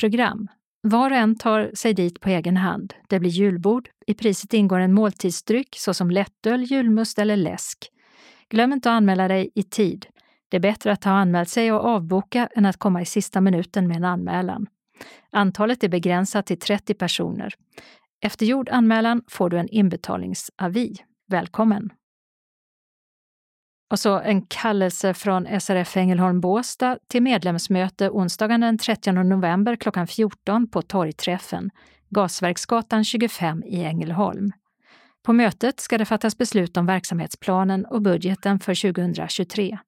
Program var och en tar sig dit på egen hand. Det blir julbord. I priset ingår en måltidsdryck såsom lättöl, julmust eller läsk. Glöm inte att anmäla dig i tid. Det är bättre att ha anmält sig och avboka än att komma i sista minuten med en anmälan. Antalet är begränsat till 30 personer. Efter gjord anmälan får du en inbetalningsavi. Välkommen! Och så en kallelse från SRF Ängelholm Båstad till medlemsmöte onsdagen den 30 november klockan 14 på Torgträffen, Gasverksgatan 25 i Ängelholm. På mötet ska det fattas beslut om verksamhetsplanen och budgeten för 2023.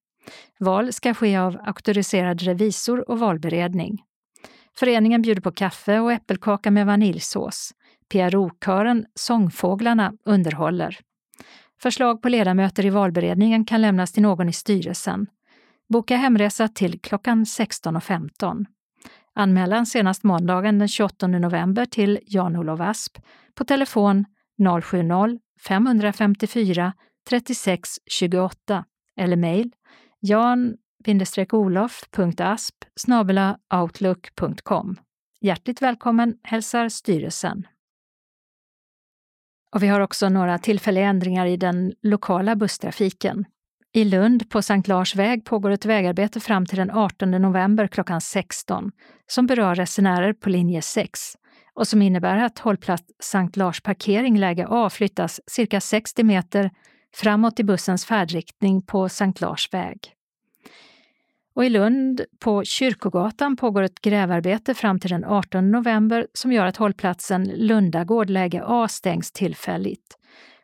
Val ska ske av auktoriserad revisor och valberedning. Föreningen bjuder på kaffe och äppelkaka med vaniljsås. PRO-kören Sångfåglarna underhåller. Förslag på ledamöter i valberedningen kan lämnas till någon i styrelsen. Boka hemresa till klockan 16.15. Anmälan senast måndagen den 28 november till Jan-Olof Asp på telefon 070-554 36 28 eller mejl jan-olof.asp outlook.com. Hjärtligt välkommen hälsar styrelsen. Och vi har också några tillfälliga ändringar i den lokala busstrafiken. I Lund på Sankt Lars väg pågår ett vägarbete fram till den 18 november klockan 16 som berör resenärer på linje 6 och som innebär att hållplats Sankt Lars parkering läge A flyttas cirka 60 meter framåt i bussens färdriktning på Sankt Lars väg. Och i Lund på Kyrkogatan pågår ett grävarbete fram till den 18 november som gör att hållplatsen Lundagård läge A stängs tillfälligt.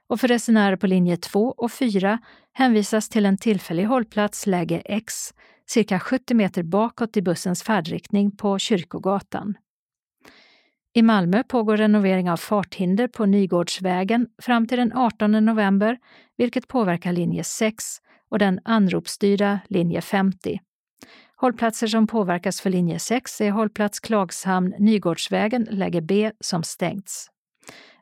Och för resenärer på linje 2 och 4 hänvisas till en tillfällig hållplats läge X cirka 70 meter bakåt i bussens färdriktning på Kyrkogatan. I Malmö pågår renovering av farthinder på Nygårdsvägen fram till den 18 november, vilket påverkar linje 6 och den anropsstyrda linje 50. Hållplatser som påverkas för linje 6 är hållplats Klagshamn Nygårdsvägen, läge B, som stängts.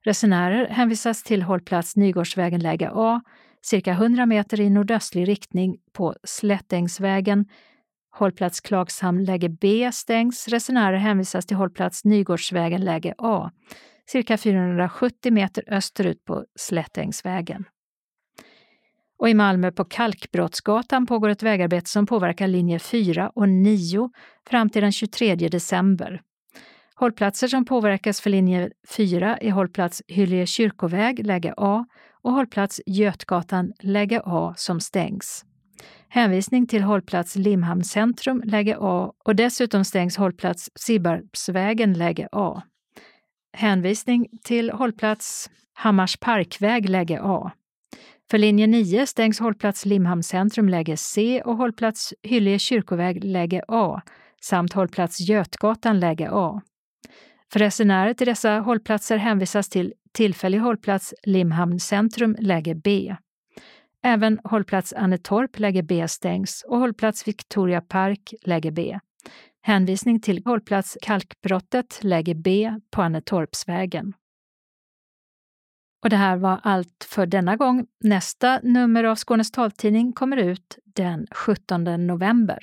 Resenärer hänvisas till hållplats Nygårdsvägen, läge A, cirka 100 meter i nordöstlig riktning på Slättängsvägen. Hållplats Klagshamn, läge B, stängs. Resenärer hänvisas till hållplats Nygårdsvägen, läge A, cirka 470 meter österut på Slättängsvägen. Och i Malmö på Kalkbrottsgatan pågår ett vägarbete som påverkar linje 4 och 9 fram till den 23 december. Hållplatser som påverkas för linje 4 är hållplats Hyllie kyrkoväg, läge A och hållplats Götgatan, läge A, som stängs. Hänvisning till hållplats Limhamn centrum, läge A och dessutom stängs hållplats Sibbarpsvägen, läge A. Hänvisning till hållplats Hammars parkväg, läge A. För linje 9 stängs hållplats Limhamn centrum läge C och hållplats Hyllie kyrkoväg läge A samt hållplats Götgatan läge A. För resenärer till dessa hållplatser hänvisas till tillfällig hållplats Limhamn centrum läge B. Även hållplats Annetorp läge B stängs och hållplats Victoria Park läge B. Hänvisning till hållplats Kalkbrottet läge B på Annetorpsvägen. Och det här var allt för denna gång. Nästa nummer av Skånes taltidning kommer ut den 17 november.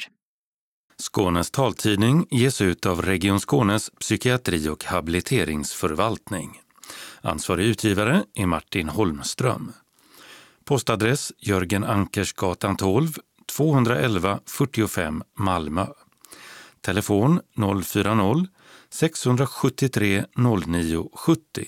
Skånes taltidning ges ut av Region Skånes psykiatri och habiliteringsförvaltning. Ansvarig utgivare är Martin Holmström. Postadress Jörgen Ankersgatan 12, 211 45 Malmö. Telefon 040-673 09 70.